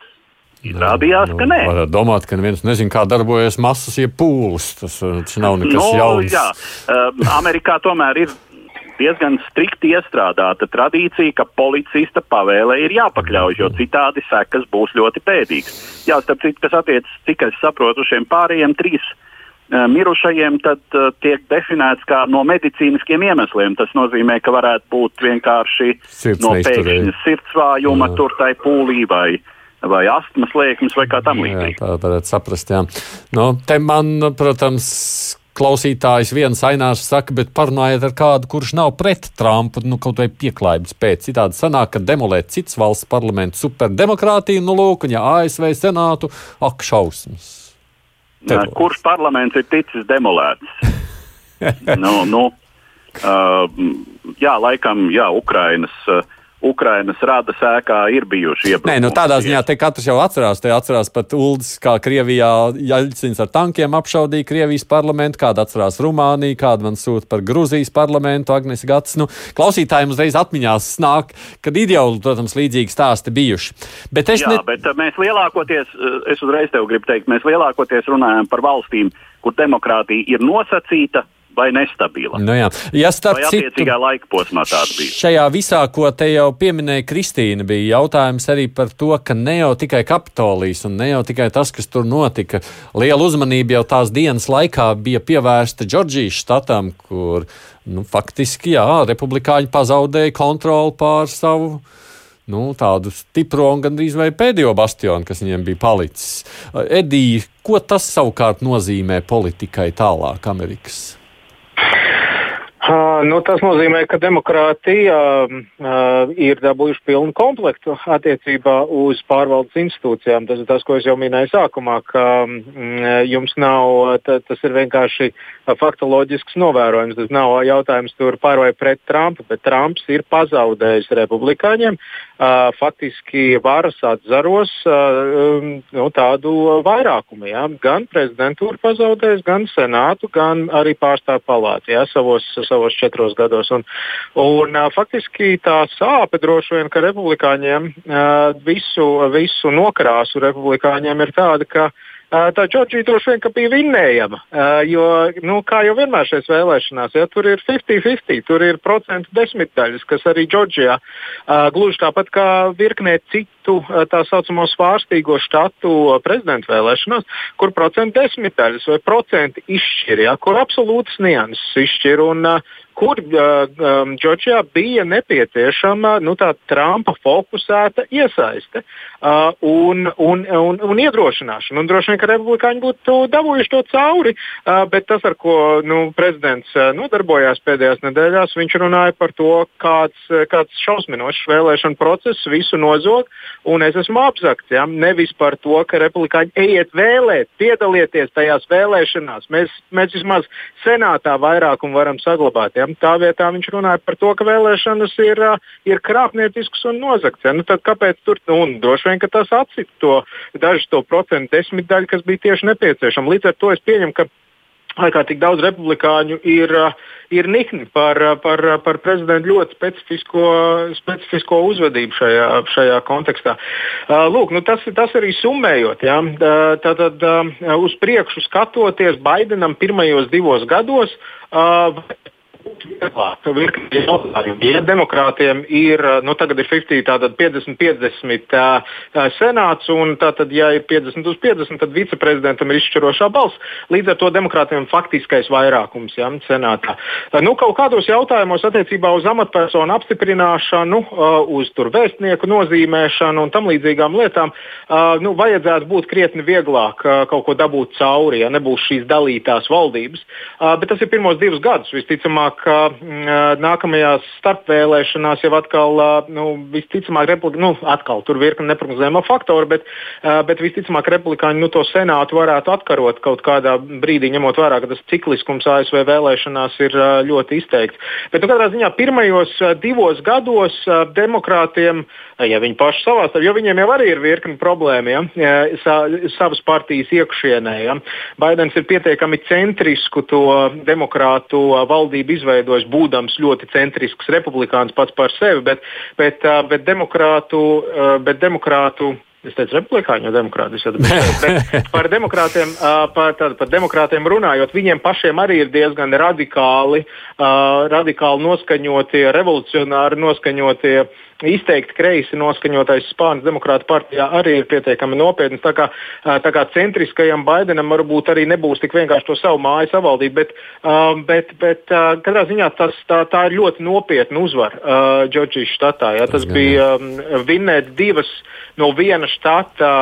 Izrādījās, nu, ka nē. Varētu domāt, ka neviens nezina, kā darbojas masas, jeb pūles. Tas, tas nav nekas no, jauns. Jā. Uh, Amerikā tomēr ir diezgan strikti iestrādāta tradīcija, ka policista pavēlē ir jāpakļauj, jo citādi sekas būs ļoti pēdīgas. Jā, starp citu, kas attiecas, cik es saprotu, šiem pārējiem trīs uh, mirušajiem, tad uh, tiek definēts kā no medicīniskiem iemesliem. Tas nozīmē, ka varētu būt vienkārši Sirds no pēkšņa sirdsvājuma, tur tai pūlī vai uh, vai astmas lēkmes vai kā tam līdzīgi. Tā varētu saprast, jā. Nu, te man, protams, klausītājs viens ainārs saka, bet parunājiet ar kādu, kurš nav pret Trumpu, nu, kaut vai pieklājības pēc. Citādi sanāk, ka demolēt cits valsts parlamentu superdemokrātiju, nu, lūk, un ja ASV senātu, ak, šausmas. Terror. Kurš parlaments ir ticis demolēts? (laughs) nu, nu, uh, jā, laikam, jā, Ukrainas. Uh, Ukrainas rada sēkā ir bijuši iebrukumi. Nē, nu tādā ziņā te katrs jau atcerās, te atcerās pat Uldis, kā Krievijā Jaļcins ar tankiem apšaudīja Krievijas parlamentu, kāda atcerās Rumāniju, kāda man sūta par Gruzijas parlamentu, Agnes Gats. Nu, klausītājiem uzreiz atmiņās nāk, kad ideāli, protams, līdzīgi stāsti bijuši. Bet es Jā, ne... bet uh, mēs lielākoties, uh, es uzreiz tev gribu teikt, mēs lielākoties runājam par valstīm, kur demokrātija ir nosacīta, vai nestabila. Nu jā. ja vai attiecīgā citu, laika posmā tāda bija. Šajā visā, ko te jau pieminēja Kristīna, bija jautājums arī par to, ka ne jau tikai Kapitolijas un ne jau tikai tas, kas tur notika, liela uzmanība jau tās dienas laikā bija pievērsta Džordžijas štatam, kur nu, faktiski jā, republikāņi pazaudēja kontroli pār savu nu, tādu stipro un gandrīz vai pēdējo bastionu, kas viņiem bija palicis. Edija, ko tas savukārt nozīmē politikai tālāk Amerikas? Uh, nu, tas nozīmē, ka demokrātija uh, ir dabūjuši pilnu komplektu attiecībā uz pārvaldes institūcijām. Tas ir tas, ko es jau minēju sākumā, ka mm, jums nav, ta, tas ir vienkārši faktoloģisks novērojums. Tas nav jautājums tur par vai pret Trumpu, bet Trumps ir pazaudējis republikāņiem uh, faktiski varas atzaros uh, nu, tādu vairākumu. Ja? Gan prezidentūru pazaudējis, gan senātu, gan arī pārstāvju palātu ja? savos savos četros gados. Un, un, faktiski tā sāpe droši vien, ka republikāņiem visu, visu nokrāsu republikāņiem ir tāda, ka Tā Džordžija droši vien bija vinnējama. Jo, nu, kā jau vienmēr šajās vēlēšanās, ja, tur ir 50-50, tur ir procentu desmitdaļas, kas arī Džordžijā gluži tāpat kā virknē citu tā saucamo svārstīgo štatu prezidentu vēlēšanās, kur procentu desmitdaļas vai procenti izšķir, ja, kur absolūtas nianses izšķir. Un, kur um, Džordžijā bija nepieciešama nu, Trumpa fokusēta iesaiste uh, un, un, un, un iedrošināšana. Un droši vien, ka republikāņi būtu dabūjuši to cauri, uh, bet tas, ar ko nu, prezidents uh, nodarbojās pēdējās nedēļās, viņš runāja par to, kāds, kāds šausminošs vēlēšanu process visu nozog, un es esmu apzakts. Ja? Nevis par to, ka republikāņi ejiet vēlēt, piedalieties tajās vēlēšanās. Mēs, mēs vismaz senātā vairākumu varam saglabāt. Ja? Tā vietā viņš runāja par to, ka vēlēšanas ir, ir krāpnieciskas un nozagts. Nu, tad kāpēc tur? Nu, droši vien, ka tas atcita to dažu to procentu desmitdaļu, kas bija tieši nepieciešama. Līdz ar to es pieņemu, ka ārkārtīgi daudz republikāņu ir, ir nikni par, par, par prezidentu ļoti specifisko, specifisko uzvedību šajā, šajā kontekstā. Lūk, nu tas, tas arī summējot. Ja? Tātad uz priekšu skatoties Baidenam pirmajos divos gados. Virkni jautājumi. Ja demokrātiem ir, nu tagad ir 50, tātad 50-50 uh, senāts, un tātad, ja ir 50 uz 50, tad viceprezidentam ir izšķirošā balss. Līdz ar to demokrātiem faktiskais vairākums ja, senātā. Nu, kaut kādos jautājumos attiecībā uz amatpersonu apstiprināšanu, uz tur vēstnieku nozīmēšanu un tam līdzīgām lietām, nu, vajadzētu būt krietni vieglāk kaut ko dabūt cauri, ja nebūs šīs dalītās valdības. Bet tas ir pirmos divus gadus. Visticamāk, ka mm, nākamajās starpvēlēšanās jau atkal, nu, visticamāk, republika, nu, atkal tur virkni neparedzējama faktori, bet, bet visticamāk, republikāņi nu, to senātu varētu atkarot kaut kādā brīdī, ņemot vērā, ka tas cikliskums ASV vēlēšanās ir ļoti izteikts. Bet, nu, katrā ziņā pirmajos divos gados demokrātiem, ja viņi paši savā starpā, jo viņiem jau arī ir virkni problēma, ja, savas partijas iekšienē. Ja. Baidens ir pietiekami centrisku to demokrātu valdību izveidojis, būdams ļoti centrisks republikāns pats par sevi, bet, bet, bet demokrātu. Bet demokrātu Es teicu, republikāņu jau demokrātus. (laughs) Bet par demokrātiem, par, tād, par demokrātiem runājot, viņiem pašiem arī ir diezgan radikāli, radikāli noskaņotie, revolucionāri noskaņotie uh, izteikti kreisi noskaņotais Spānijas demokrāta partijā arī ir pietiekami nopietns. Tā kā, tā kā centriskajam Baidenam varbūt arī nebūs tik vienkārši to savu māju savaldīt, bet, bet, bet katrā ziņā tas, tā, tā ir ļoti nopietna uzvara Džordžijas štatā. Ja. Tas bija vinnēt divas no viena štata,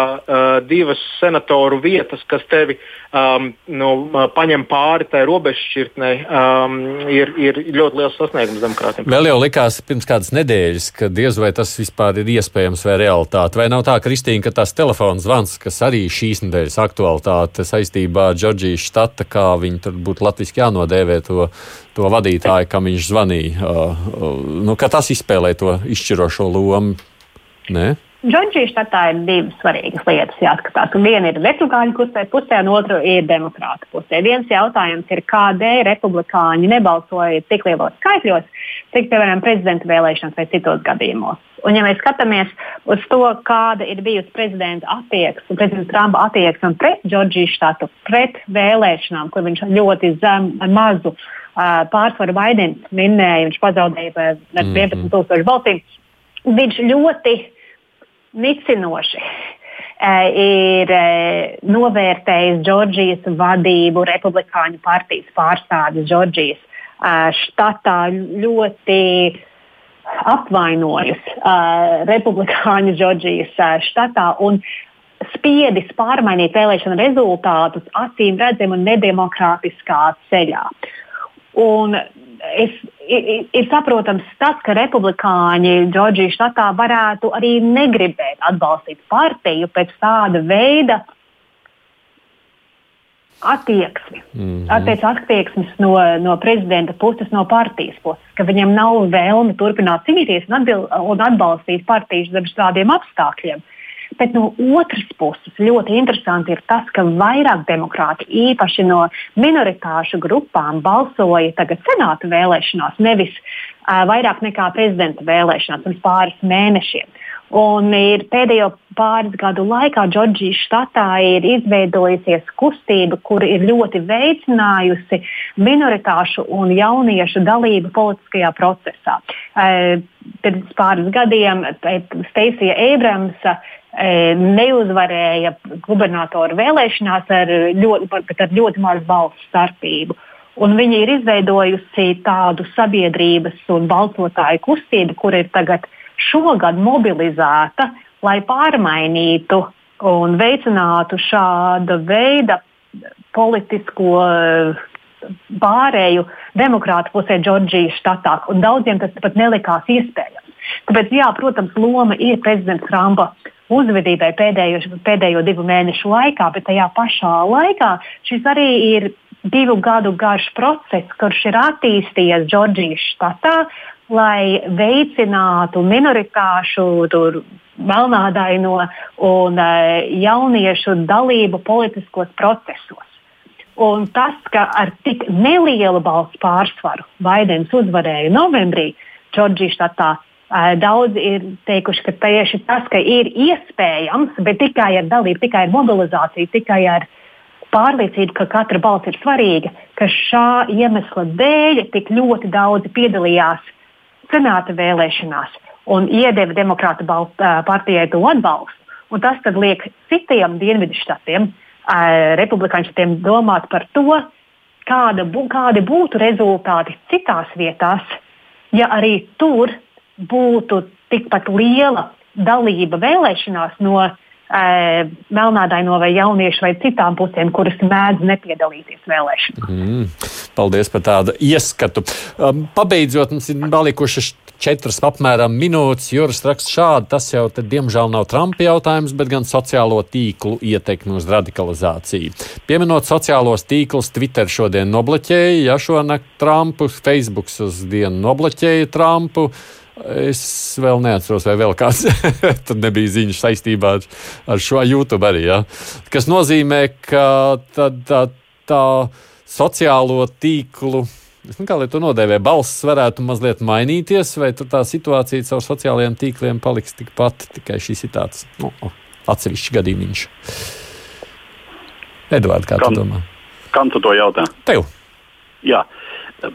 divas senatoru vietas, kas tevi nu, paņem pāri tai robežšķirtnei, ir, ir ļoti liels sasniegums demokrātiem. Vēl jau likās pirms kādas nedēļas, kad diez vai tas vispār ir iespējams vai realitāte. Vai nav tā, Kristīna, ka tās telefona zvans, kas arī šīs nedēļas aktualitāte saistībā ar Džordžijas štata, kā viņi tur būtu latviski jānodēvē to, to vadītāju, kam viņš zvanīja, uh, uh, nu, ka tas izspēlē to izšķirošo lomu? Nē? Džordžijas štatā ir divas svarīgas lietas jāskatās. Viena ir republikāņu pusē, pusē un otra ir demokrāta pusē. Viens jautājums ir, kādēļ republikāņi nebalsoja tik lielos skaitļos, cik, piemēram, prezidenta vēlēšanas vai citos gadījumos. Un, ja mēs skatāmies uz to, kāda ir bijusi prezidenta attieksme, prezidenta Trumpa attieksme pret Džordžijas štatu, pret vēlēšanām, kur viņš ļoti zem, mazu uh, pārsvaru Baidens minēja, viņš pazaudēja par 11,000 mm -hmm. balsīm. Viņš ļoti nicinoši ir novērtējis Džordžijas vadību, republikāņu partijas pārstāvis Džordžijas štatā ļoti apvainojis republikāņu Džordžijas štatā un spiedis pārmainīt vēlēšanu rezultātus acīm redzami un nedemokrātiskā ceļā. Un es, ir, ir saprotams tas, ka republikāņi Džordžijas štatā varētu arī negribēt atbalstīt partiju pēc tāda veida attieksmi, mm -hmm. pēc attieksmes no, no prezidenta puses, no partijas puses, ka viņam nav vēlme turpināt cīnīties un, atbil, un atbalstīt partijas zem šādiem apstākļiem. Bet no otras puses ļoti interesanti ir tas, ka vairāk demokrāti, īpaši no minoritāšu grupām, balsoja tagad senāta vēlēšanās, nevis uh, vairāk nekā prezidenta vēlēšanās pirms pāris mēnešiem. Un ir pēdējo pāris gadu laikā Džordžijas štatā ir izveidojusies kustība, kur ir ļoti veicinājusi minoritāšu un jauniešu dalību politiskajā procesā. Pirms pāris gadiem Steisija Abrams E, neuzvarēja gubernatoru vēlēšanās ar ļoti, ar ļoti mazu balsu starpību. Un viņa ir izveidojusi tādu sabiedrības un balsotāju kustību, kur ir tagad šogad mobilizēta, lai pārmainītu un veicinātu šāda veida politisko pārēju demokrātu pusē Džordžijas štatā. Daudziem tas pat nelikās iespējams. Tāpēc, jā, protams, loma ir prezidenta Trumpa uzvedībai pēdējo, pēdējo divu mēnešu laikā, bet tajā pašā laikā šis arī ir divu gadu garš process, kurš ir attīstījies Džordžijas štatā, lai veicinātu minoritāšu, tur, melnādaino un uh, jauniešu dalību politiskos procesos. Un tas, ka ar tik nelielu balsu pārsvaru Baidens uzvarēja novembrī Džordžijas štatā, Daudzi ir teikuši, ka tieši tas, ka ir iespējams, bet tikai ar dalību, tikai ar mobilizāciju, tikai ar pārliecību, ka katra balss ir svarīga, ka šā iemesla dēļ tik ļoti daudzi piedalījās senāta vēlēšanās un iedeva demokrātu partijai to atbalstu. Un tas liek citiem dienvidu štatiem, republikāņu štatiem, domāt par to, kāda, bū, kādi būtu rezultāti citās vietās, ja arī tur būtu tikpat liela dalība vēlēšanās no e, melnādaino vai jauniešu vai citām pusēm, kuras mēdz nepiedalīties vēlēšanās. Mm, paldies par tādu ieskatu. Um, pabeidzot, mums ir palikušas četras apmēram minūtes. Juris raksta šādi, tas jau, te, diemžēl, nav Trumpa jautājums, bet gan sociālo tīklu ietekmi uz radikalizāciju. Pieminot sociālos tīklus, Twitter šodien nobloķēja, ja šonakt Trumpu, Facebook uz dienu nobloķēja Trumpu. Es vēl neatceros, vai vēl kāds (laughs) tur nebija ziņas saistībā ar, ar šo YouTube arī. Ja? Kas nozīmē, ka tā, tā, tā sociālo tīklu. Es nezinu, kā lai to nodēvē. Balss varētu mazliet mainīties, vai tā situācija caur sociālajiem tīkliem paliks tikpat, tikai šis ir tāds nu, atsevišķs gadījums. Edvards, kā kam, tu domā? Kam tu to jautā? Tev. Jā. Uh,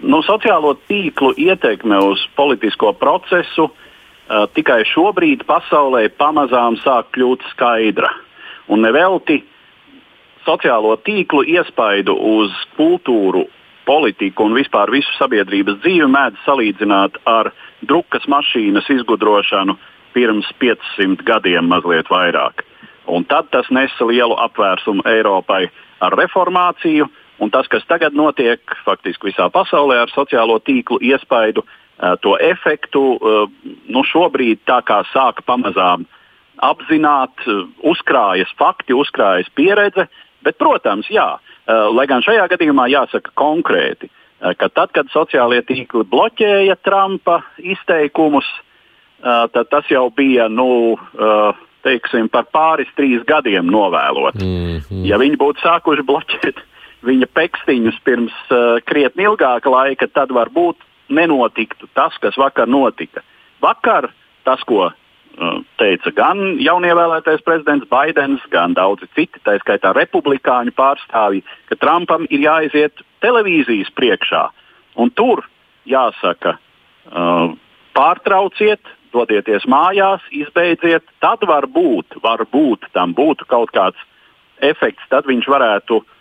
nu, sociālo tīklu ietekme uz politisko procesu uh, tikai šobrīd pasaulē pamazām sāk kļūt skaidra. Un nevelti sociālo tīklu iespaidu uz kultūru, politiku un vispār visu sabiedrības dzīvi mēdz salīdzināt ar drukas mašīnas izgudrošanu pirms 500 gadiem, mazliet vairāk. Un tad tas nesa lielu apvērsumu Eiropai ar reformāciju, Un tas, kas tagad notiek faktiski visā pasaulē ar sociālo tīklu iespaidu, to efektu, nu šobrīd tā kā sāk pamazām apzināt, uzkrājas fakti, uzkrājas pieredze. Bet, protams, jā, lai gan šajā gadījumā jāsaka konkrēti, ka tad, kad sociālie tīkli bloķēja Trumpa izteikumus, tad tas jau bija nu, teiksim, par pāris, trīs gadiem novēlot. Mm -hmm. Ja viņi būtu sākuši bloķēt viņa pekstiņus pirms uh, krietni ilgāka laika, tad varbūt nenotiktu tas, kas vakar notika. Vakar tas, ko uh, teica gan jaunievēlētais prezidents Baidens, gan daudzi citi, tā skaitā republikāņu pārstāvji, ka Trumpam ir jāiziet televīzijas priekšā. Un tur jāsaka, uh, pārtrauciet, dodieties mājās, izbeidziet, tad varbūt, varbūt tam būtu kaut kāds efekts, tad viņš varētu uh,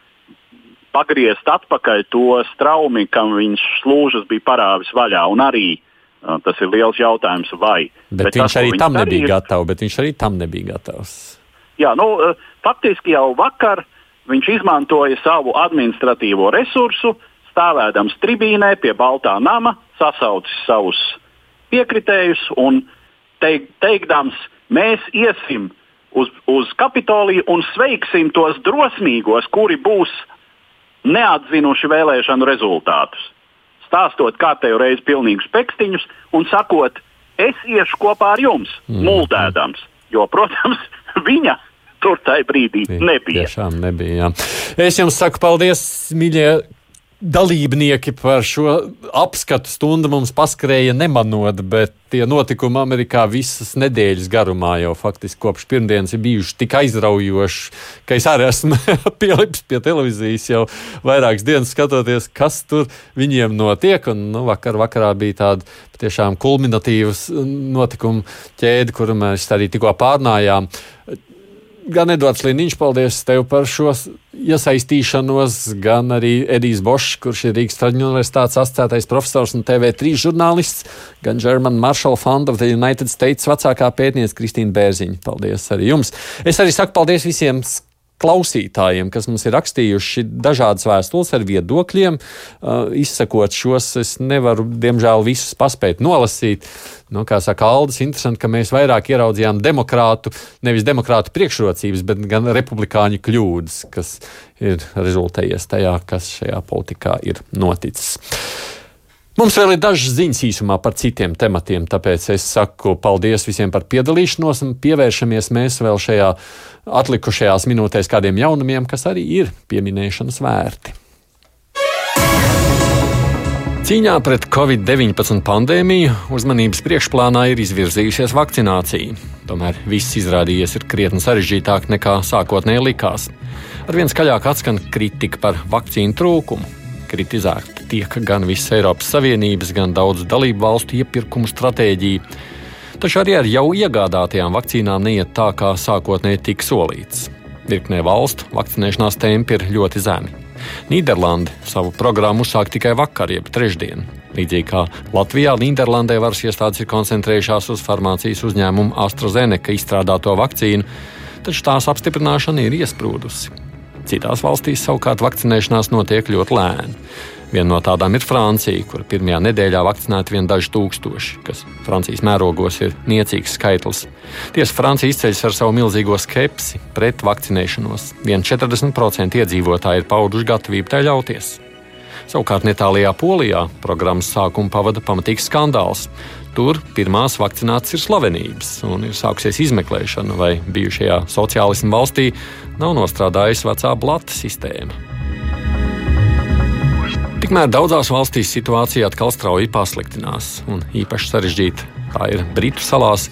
pagriezt atpakaļ to straumi, kam viņš slūžas bija parāvis vaļā. Un arī uh, tas ir liels jautājums, vai. Bet, bet viņš tas, arī tam nebija darīja, gatavs. Bet viņš arī tam nebija gatavs. Jā, nu, uh, faktiski jau vakar viņš izmantoja savu administratīvo resursu, stāvēdams tribīnē pie Baltā nama, sasaucis savus piekritējus un teik, teikdams, mēs iesim uz, uz Kapitoliju un sveiksim tos drosmīgos, kuri būs neatzinuši vēlēšanu rezultātus, stāstot kārtējo reizi pilnīgus pekstiņus un sakot, es iešu kopā ar jums, mm. muldēdams. Jo, protams, (laughs) viņa tur tajā brīdī nebija. Tiešām nebija. Jā. Es jums saku paldies, mīļie dalībnieki par šo apskatu stundu mums paskrēja nemanot, bet tie notikumi Amerikā visas nedēļas garumā jau faktiski kopš pirmdienas ir bijuši tik aizraujoši, ka es arī esmu (laughs) pielips pie televīzijas jau vairākas dienas skatoties, kas tur viņiem notiek. Un, nu, vakar vakarā bija tāda tiešām kulminatīvas notikumu ķēde, kuru mēs arī tikko pārnājām gan Edvards Liniņš, paldies tev par šo iesaistīšanos, gan arī Edijs Bošs, kurš ir Rīgas Traģiņu universitātes asociētais profesors un TV3 žurnālists, gan German Marshall Fund of the United States vecākā pētniece Kristīna Bērziņa. Paldies arī jums. Es arī saku paldies visiem klausītājiem, kas mums ir rakstījuši dažādas vēstules ar viedokļiem. Uh, izsakot šos, es nevaru, diemžēl, visus paspēt nolasīt. Nu, kā saka Aldis, interesanti, ka mēs vairāk ieraudzījām demokrātu, nevis demokrātu priekšrocības, bet gan republikāņu kļūdas, kas ir rezultējies tajā, kas šajā politikā ir noticis. Mums vēl ir dažas ziņas īsumā par citiem tematiem, tāpēc es saku paldies visiem par piedalīšanos un pievēršamies mēs vēl šajā atlikušajās minūtēs kādiem jaunumiem, kas arī ir pieminēšanas vērti. Cīņā pret covid-19 pandēmiju uzmanības priekšplānā ir izvirzījusies vakcinācija. Tomēr viss izrādījies ir krietni sarežģītāk nekā sākotnēji likās. Arvien skaļāk atskan kritika par vakcīnu trūkumu. Kritizēta tiek gan visas Eiropas Savienības, gan daudzu dalību valstu iepirkumu stratēģija. Taču arī ar jau iegādātajām vakcīnām neiet tā, kā sākotnēji tika solīts. Virknē valstu vakcinēšanās tempi ir ļoti zemi. Nīderlanda savu programmu uzsāka tikai vakar, jeb trešdien. Līdzīgi kā Latvijā, Nīderlandē varas iestādes ir koncentrējušās uz farmācijas uzņēmumu AstraZeneca izstrādāto vakcīnu, taču tās apstiprināšana ir iesprūdusi. Citās valstīs savukārt vakcinēšanās notiek ļoti lēni. Viena no tādām ir Francija, kur pirmajā nedēļā vakcinēti vien daži tūkstoši, kas Francijas mērogos ir niecīgs skaitlis. Tiesa Francija izceļas ar savu milzīgo skepsi pret vakcinēšanos. Vien 40% iedzīvotāji ir pauduši gatavību tai ļauties. Savukārt Netālijā, Polijā programmas sākumu pavada pamatīgs skandāls. Tur pirmās vakcinētas ir slavenības, un ir sākusies izmeklēšana, vai bijušajā sociālismu valstī nav nostrādājusi vecā blata sistēma. Tikmēr daudzās valstīs situācija atkal strauji pasliktinās, un īpaši sarežģīta tā ir Britu salās.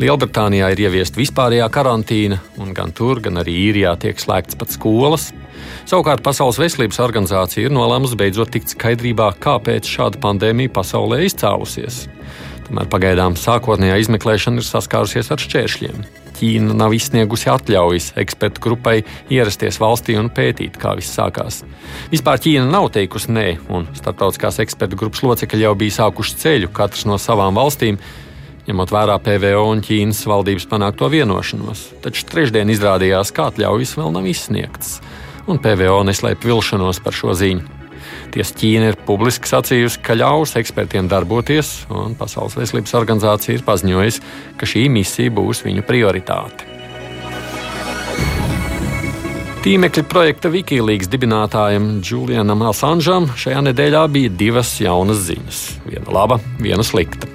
Lielbritānijā ir ieviesta vispārējā karantīna, un gan tur, gan arī īrijā tiek slēgts pat skolas. Savukārt Pasaules veselības organizācija ir nolēmusi beidzot tikt skaidrībā, kāpēc šāda pandēmija pasaulē izcēlusies. Tomēr pagaidām sākotnējā izmeklēšana ir saskārusies ar šķēršļiem. Ķīna nav izsniegusi atļaujas ekspertu grupai ierasties valstī un pētīt, kā viss sākās. Vispār Ķīna nav teikusi nē, un starptautiskās ekspertu grupas locekļi jau bija sākuši ceļu katrs no savām valstīm, ņemot vērā PVO un Ķīnas valdības panākto vienošanos. Taču trešdien izrādījās, ka atļaujas vēl nav izsniegtas, un PVO neslēpj vilšanos par šo ziņu. Tiesa Ķīna ir publiski sacījusi, ka ļaus ekspertiem darboties, un Pasaules veselības organizācija ir paziņojusi, ka šī misija būs viņu prioritāte. Tīmekļa projekta Wikileaks dibinātājam Julianam Assangeam šajā nedēļā bija divas jaunas ziņas. Viena laba, viena slikta.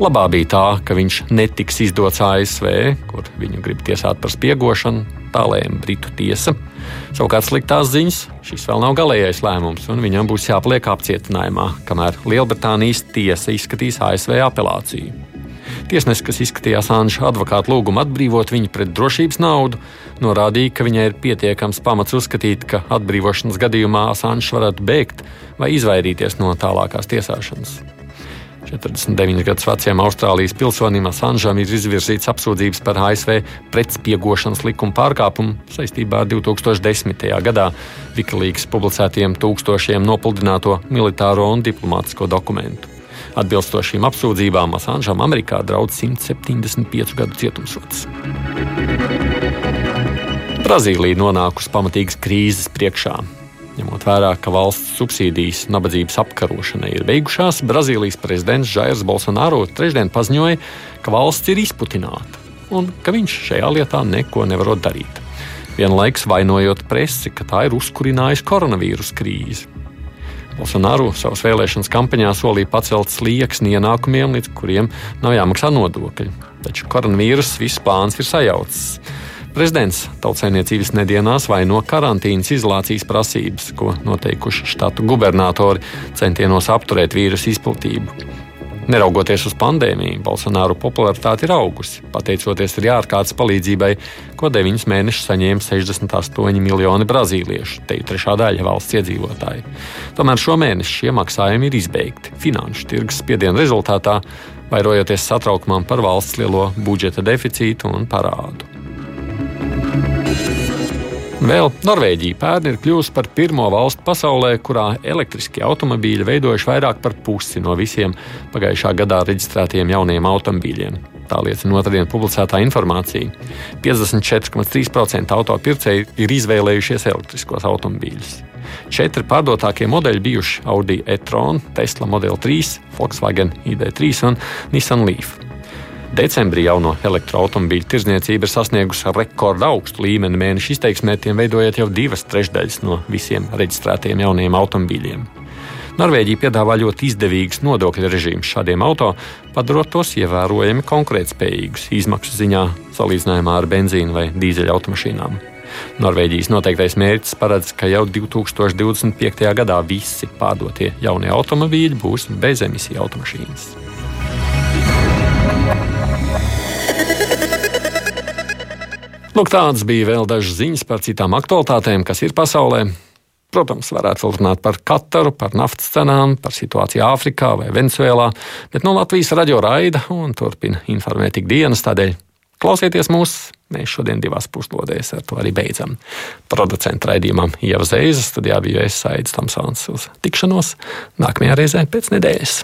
Labā bija tā, ka viņš netiks izdots ASV, kur viņu grib tiesāt par spiegošanu, tā lēma Britu tiesa. Savukārt sliktās ziņas šis vēl nav galīgais lēmums, un viņam būs jāpaliek apcietinājumā, kamēr Lielbritānijas tiesa izskatīs ASV apelāciju. Tiesnesis, kas izskatīja Asāņša advokātu lūgumu atbrīvot viņu pret drošības naudu, norādīja, ka viņai ir pietiekams pamats uzskatīt, ka atbrīvošanas gadījumā Asāņš varētu bēgt vai izvairīties no tālākās tiesāšanas. 49 gadus vecajam Austrālijas pilsonim Asanžam ir izvirzīts apsūdzības par ASV pretspiegošanas likuma pārkāpumu saistībā ar 2010. gadā Wikileaks publicētiem tūkstošiem nopludināto militāro un diplomātisko dokumentu. Atbilstoši šīm apsūdzībām Asanžam Amerikā draudz 175 gadu cietumsots. Brazīlija nonākusi pamatīgas krīzes priekšā. Ņemot vērā, ka valsts subsīdijas nabadzības apkarošanai ir beigušās, Brazīlijas prezidents Žairs Bolsonaro trešdien paziņoja, ka valsts ir izputināta un ka viņš šajā lietā neko nevar darīt. Vienlaikus vainojot presi, ka tā ir uzkurinājusi koronavīrus krīzi. Bolsonaro savas vēlēšanas kampaņā solīja pacelt slieksni ienākumiem, līdz kuriem nav jāmaksā nodokļi. Taču koronavīrus viss plāns ir sajaucis. Prezidents tautsēmniecības nedienās vaino karantīnas izolācijas prasības, ko noteikuši štatu gubernatori centienos apturēt vīrusu izplatību. Neraugoties uz pandēmiju, Bolsonaro popularitāte ir augusi, pateicoties arī ārkārtas palīdzībai, ko 9 mēnešus saņēma 68 miljoni brazīliešu, te ir trešā daļa valsts iedzīvotāji. Tomēr šomēnes šie maksājumi ir izbeigti finanšu tirgus spiediena rezultātā, vairojoties satraukumam par valsts lielo budžeta deficītu un parādu. Vēl Norvēģija pērn ir kļuvusi par pirmo valstu pasaulē, kurā elektriskie automobīļi veidojuši vairāk par pusi no visiem pagājušā gadā reģistrētiem jauniem automobīļiem. Tā liecina otrdien publicētā informācija. 54,3% autopircēji ir izvēlējušies elektriskos automobīļus. Četri pārdotākie modeļi bijuši Audi e-tron, Tesla Model 3, Volkswagen ID3 un Nissan Leaf. Decembrī jauno elektroautobīļu tirzniecība ir sasniegusi rekordu augstu līmeni mēneša izteiksmētiem, veidojot jau divas trešdaļas no visiem reģistrētiem jaunajiem automobīļiem. Norvēģija piedāvā ļoti izdevīgus nodokļu režīmus šādiem auto, padarot tos ievērojami konkurētspējīgus izmaksu ziņā salīdzinājumā ar benzīna vai dīzeļa automašīnām. Norvēģijas noteiktais mērķis paredz, ka jau 2025. gadā visi pārdotie jaunie automobīļi būs bezemisiju automašīnas. Lūk, tādas bija vēl dažas ziņas par citām aktualitātēm, kas ir pasaulē. Protams, varētu vēl runāt par Kataru, par naftas cenām, par situāciju Āfrikā vai Venezuelā, bet no Latvijas radio raida un turpina informēt ikdienas. Tādēļ klausieties mūs! Mēs šodien divās puslodēs ar to arī beidzam. Producenta raidījumam Ieva Zēza studijā bija es Aits Tamsons uz tikšanos nākamajā reizē pēc nedēļas.